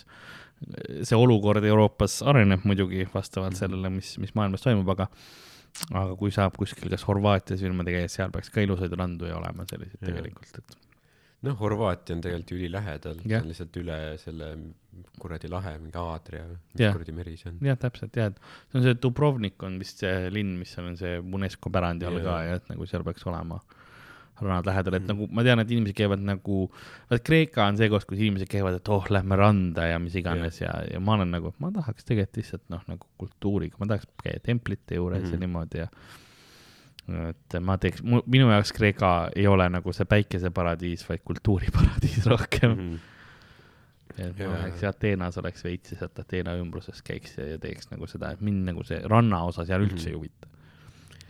see olukord Euroopas areneb muidugi vastavalt sellele, mis, mis maailmas toimub, aga aga kui saab kuskil kas Horvaatias filmide käia, seal peaks ka ilusaid randu ju olema selliseid tegelikult, et noh, Horvaatia on tegelikult ülilähedal, see on lihtsalt üle selle kuradi lahe, mingi Aadria, mis kuradi meri see on. jah, täpselt jah, et see on see Dubrovnik on vist see linn, mis seal on see UNESCO pärandi all ka ja et nagu seal peaks olema rannad lähedal, et mm. nagu ma tean, et inimesed käivad nagu, vaat Kreeka on see koht, kus inimesed käivad, et oh, lähme randa ja mis iganes yeah. ja, ja ma olen nagu, ma tahaks tegelikult lihtsalt noh, nagu kultuuriga, ma tahaks käia templite juures mm ja niimoodi ja et ma teeks, minu jaoks Kreeka ei ole nagu see päikeseparadiis, vaid kultuuriparadiis rohkem mm. -hmm. et ma läheks Ateenas oleks veits ja sealt Ateena ümbruses käiks ja, ja teeks nagu seda, et mind nagu see rannaosa seal üldse mm -hmm. ei huvita.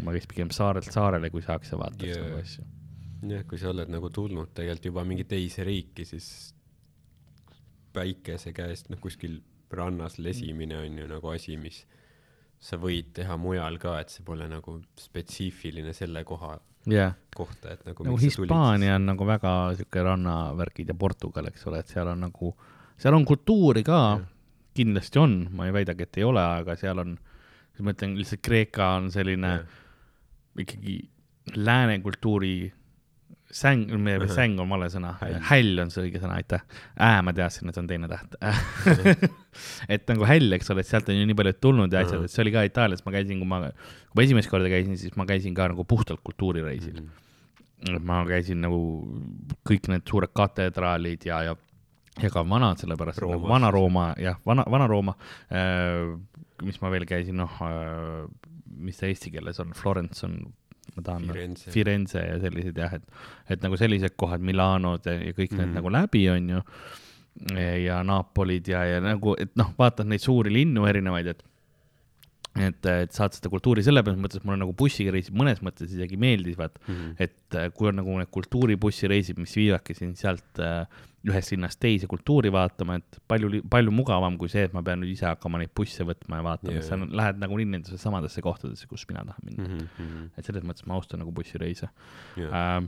ma käiks pigem saarelt saarele, kui saaks ja vaataks yeah. nagu asju. Jah, kui sa oled nagu tulnud tegelikult juba mingi teise riiki, siis päikese käest, noh, kuskil rannas lesimine on ju nagu asi, mis sa võid teha mujal ka, et see pole nagu spetsiifiline selle koha yeah. kohta, et nagu. nagu Hispaania on nagu väga sihuke rannavärgid ja Portugal, eks ole, et seal on nagu, seal on kultuuri ka yeah., kindlasti on, ma ei väidagi, et ei ole, aga seal on, ma ütlen lihtsalt Kreeka on selline yeah. ikkagi lääne kultuuri säng, meie uh -huh. säng on vale sõna, häll on see õige sõna, aitäh. Ää, ma teadsin, et on teine täht et nagu häll, eks ole, et sealt on ju nii palju tulnud ja asjad uh, -huh. et see oli ka Itaalias, ma käisin, kui ma, kui ma esimest korda käisin, siis ma käisin ka nagu puhtalt kultuurireisil uh. -huh. ma käisin nagu kõik need suured katedraalid ja, ja, ja ka vanad, sellepärast Rooma. nagu Vana-Rooma, jah, vana, Vana-Rooma äh,, mis ma veel käisin, noh äh,, mis ta eesti keeles on, Florence on ma tahan Firenze, Firenze ja sellised jah, et, et nagu sellised kohad, Milanod ja, ja kõik mm. need mhm. nagu läbi on ju. ja Napolid ja, ja nagu, et noh, vaatad neid suuri linnu erinevaid, et et, et saad seda kultuuri selles mõttes, mulle nagu bussiga reisid mõnes mõttes isegi meeldivad mm, -hmm. et kui on nagu need kultuuribussireisid, mis viivadki sind sealt äh, ühest linnast teise kultuuri vaatama, et palju, palju mugavam kui see, et ma pean nüüd ise hakkama neid busse võtma ja vaatama yeah., sa lähed nagunii nendesse samadesse kohtadesse, kus mina tahan minna mm. -hmm. et selles mõttes ma austan nagu bussireise yeah.. Äh,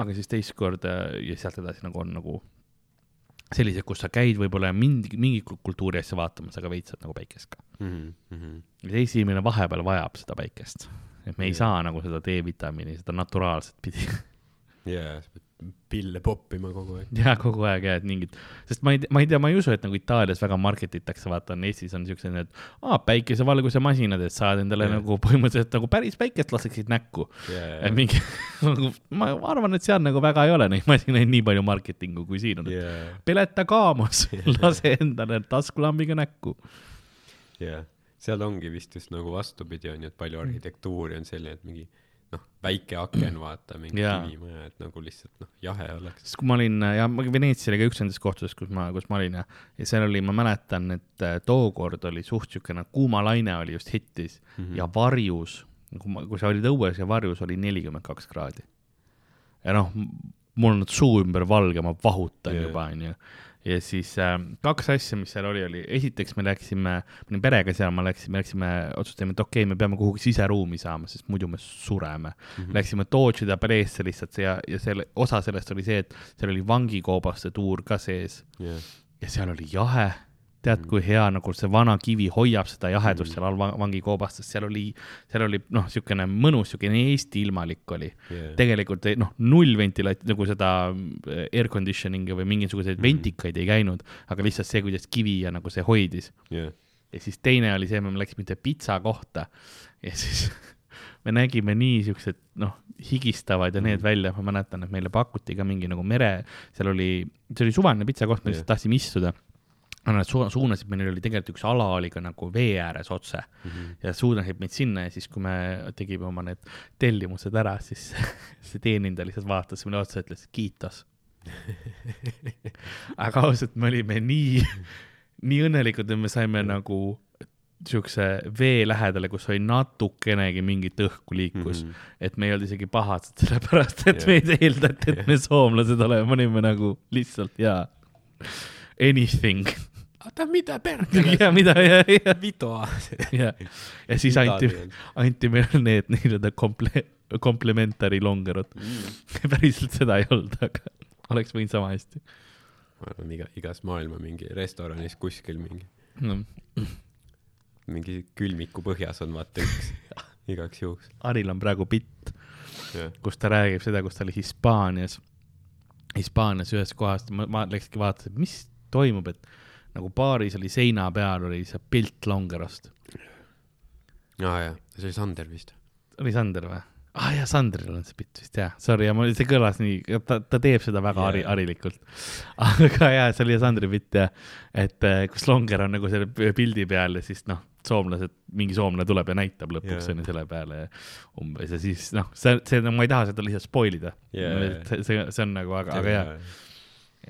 aga siis teist korda ja sealt edasi nagu on nagu sellised, kus sa käid võib-olla mingi, mingi kultuuri asja vaatamas, aga veitsad nagu päikest ka mm. -hmm. Eesti inimene vahepeal vajab seda päikest, et me ei Jah. saa nagu seda D-vitamiini, seda naturaalset pidi jaa, sa pead pille poppima kogu aeg. ja kogu aeg ja et mingid, sest ma ei, ma ei tea, ma ei usu, et nagu Itaalias väga market itakse, vaata on Eestis on siuksed need aa, päikesevalguse masinad, et saad endale Jah. nagu põhimõtteliselt nagu päris päikest laseksid näkku. jaa, mingi, ma arvan, et seal nagu väga ei ole neid masinaid nii palju marketingu kui siin on. jaa, peleta kaamos, lase endale taskulambiga näkku. jaa. seal ongi vist just nagu vastupidi on ju, et Mm. palju arhitektuuri on selline, et mingi noh, väike aken, vaata, mingi Jaa. kivimaja, et nagu lihtsalt noh, jahe oleks. sest kui ma olin ja ma Veneetsia oli ka üks nendest kohtadest, kus ma, kus ma olin ja, ja seal oli, ma mäletan, et äh, tookord oli suht siukene kuumalaine oli just hittis mm. -hmm. ja varjus, kui ma, kui sa olid õues ja varjus oli nelikümmend kaks kraadi. ja noh, mul on suu ümber valge, ma vahutan yeah. juba, onju. Ja siis äh, kaks asja, mis seal oli, oli esiteks me läksime, ma olin perega seal, ma läksin, me läksime, otsustasime, et okei okay,, me peame kuhugi siseruumi saama, sest muidu me sureme mm. -hmm. Läksime Dodge'ide paleesse lihtsalt ja, ja selle, osa sellest oli see, et seal oli vangikoobaste tuur ka sees jaa, ja seal oli jahe. tead, kui hea nagu see vana kivi hoiab seda jahedust Mhm. seal all va- vangikoobastes, seal oli, seal oli noh, niisugune mõnus, niisugune Eesti ilmalik oli. jaa, tegelikult noh, null ventilaat-, nagu seda air conditioning'i või mingisuguseid Mhm. ventikaid ei käinud, aga lihtsalt see, kuidas kivi ja nagu see hoidis. jaa, ja siis teine oli see, me läksime ühte pitsa kohta ja siis me nägime nii siuksed noh, higistavad ja need Mhm. välja, ma mäletan, et meile pakuti ka mingi nagu mere, seal oli, see oli suvaline pitsakoht, me lihtsalt tahtsime istuda. Aga nad su- suunasid, meil oli tegelikult üks ala oli ka nagu vee ääres otse Mhm. ja suunasid meid sinna ja siis, kui me tegime oma need tellimused ära, siis see teenindaja lihtsalt vaatas meile otsa ütles kiitos. aga ausalt, me olime nii, nii õnnelikud, et me saime nagu siukse vee lähedale, kus oli natukenegi mingit õhku liikus mm. -hmm. et me ei olnud isegi pahased, sellepärast et Jah. meid eeldati, et me soomlased oleme, me olime nagu lihtsalt jaa, anything. oota, mida perkele ja mida ja, ja, vitoa. ja, ja siis anti, anti meile need nii-öelda komple-, komplementary longerod. Mm. päriselt seda ei olnud, aga oleks võinud sama hästi ma arvan, iga, igas maailma mingi restoranis kuskil mingi, no,. mingi külmiku põhjas on vaata üks, igaks juhuks. Haril on praegu bitt, jah, kus ta räägib seda, kus ta oli Hispaanias, Hispaanias ühes kohas, ma, ma läkski vaatasin, mis toimub, et nagu baaris oli seina peal oli see pilt Longerost. aa jaa, see oli Sander vist. oli Sander või? ah, jaa, Sandril on see pilt vist jah, sorry, ja mul see kõlas nii, ta, ta teeb seda väga hari- Jaa., harilikult. aga jaa, see oli Sandri pilt jah, et eh, kus Longer on nagu selle pildi peal ja siis noh, soomlased, mingi soomlane tuleb ja näitab lõpuks Jaa. onju selle peale umbes ja siis noh, see, see, ma ei taha seda lihtsalt spoil ida Jaa. see, see, see on nagu, aga, aga jaa,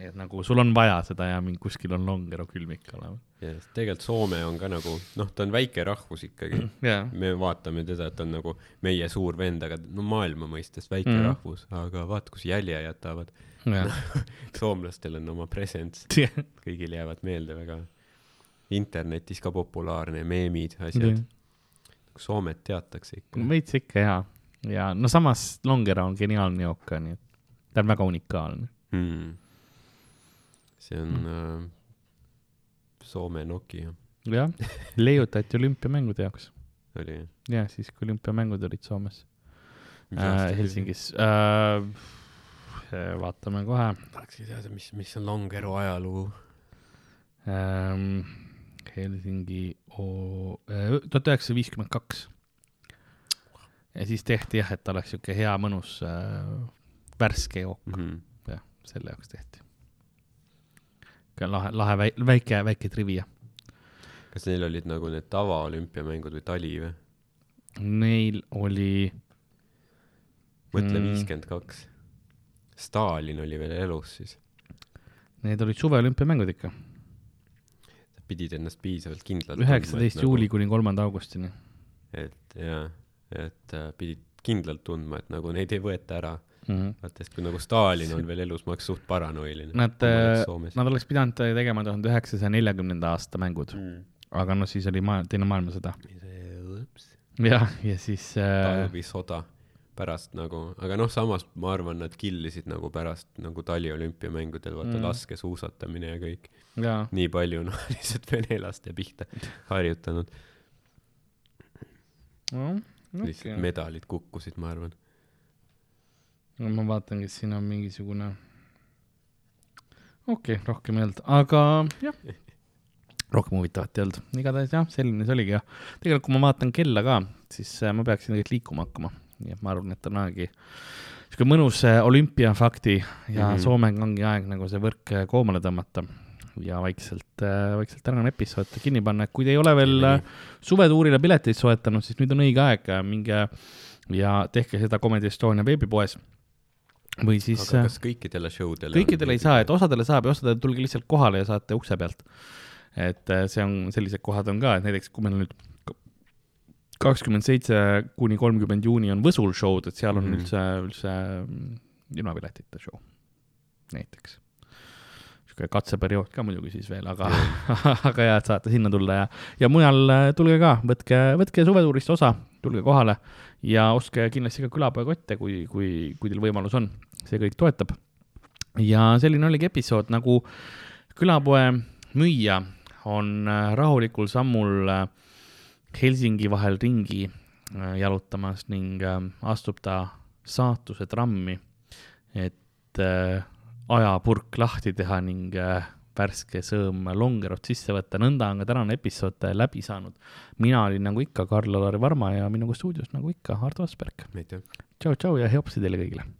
et nagu sul on vaja seda ja mingi kuskil on Longero külmik olemas. ja tegelikult Soome on ka nagu, noh, ta on väike rahvus ikkagi. jaa, me vaatame teda, et ta on nagu meie suur vend, aga no maailma mõistes väike mm. rahvus, aga vaata, kus jälje jätavad. jaa, soomlastel on oma presence, kõigile jäävad meelde väga. internetis ka populaarne, meemid, asjad. Soomet teatakse ikka. veits ikka jaa, ja no samas Longero on geniaalne jook ka, nii et ta on väga unikaalne. Hmm. See on mm. äh, Soome Nokia jah, leiutati olümpiamängude jaoks oli. ja siis, kui olümpiamängud olid Soomes äh? Helsingis äh,. vaatame kohe tahakski teada, mis, mis on Longero ajalugu. ähm,. Helsingi, tuhat üheksasada viiskümmend kaks. ja siis tehti jah, et oleks sihuke hea mõnus äh, värske jook, Mm -hmm. jah, selle jaoks tehti. lahe, lahe väike, väike, väike trivia. kas neil olid nagu need tavaolümpiamängud või tali või? Neil oli mõtle Mm. viiskümmend kaks. Stalin oli veel elus siis. Need olid suveolümpiamängud ikka, pidid ennast piisavalt kindlalt üheksateist juuli kuni kolmanda augustini. et jaa, et äh, pidid kindlalt tundma, et nagu neid ei võeta ära. Mm -hmm. vaata, sest kui nagu Stalin on veel elus, ma oleks suht paranoiline. Nad, nad oleks pidanud tegema tuhande üheksasaja neljakümnenda aasta mängud, mm.. aga noh, siis oli maa, teine maailmasõda. jah, ja siis äh, talvisoda. pärast nagu, aga noh, samas ma arvan, nad killisid nagu pärast nagu taliolümpiamängudel, vaata mm. laskesuusatamine ja kõik. nii palju noh, lihtsalt venelaste pihta harjutanud no, okay. lihtsalt medalid kukkusid, ma arvan. Ma vaatan, kas siin on mingisugune, okei okay,, rohkem ei olnud, aga jah. Rohkem huvitavat ei olnud, igatahes jah, selline see oligi ja tegelikult, kui ma vaatan kella ka, siis äh, ma peaksin tegelikult liikuma hakkama, nii et ma arvan, et on aegi sihuke mõnus äh, olümpiafakti ja mm -hmm. Soome kangi aeg nagu see võrk äh, koomale tõmmata. Ja vaikselt, vaikselt tänane episood kinni panna, et kui te ei ole veel suvetuurile pileteid soetanud, siis nüüd on õige aeg, minge ja tehke seda Comedy Estonia veebipoes või siis. aga kas kõikidele show dele? kõikidele ei saa, et osadele saab ja osadele tulge lihtsalt kohale ja saate ukse pealt et äh, see on, sellised kohad on ka, et näiteks kui meil on nüüd kakskümmend seitse kuni kolmkümmend juuni on Võsul show'd, et seal on mm üldse, üldse mm, ilmapiletita show, näiteks. niisugune katseperiood ka muidugi siis veel, aga aga jaa, et saate sinna tulla ja, ja mujal äh, tulge ka, võtke, võtke suvetuurist osa, tulge kohale ja ostke kindlasti ka külapoekotte, kui, kui, kui teil võimalus on, see kõik toetab. ja selline oligi episood, nagu külapoe müüja on äh, rahulikul sammul äh, Helsingi vahel ringi äh, jalutamas ning astub ta saatuse trammi, et ajapurk lahti teha ning värske sõõm longerot sisse võtta, nõnda on ka tänane episood läbi saanud. mina olin nagu ikka Karl-Alari Varma ja minuga stuudios nagu ikka Ardo Asperg. tšau, tšau ja heopsi teile kõigile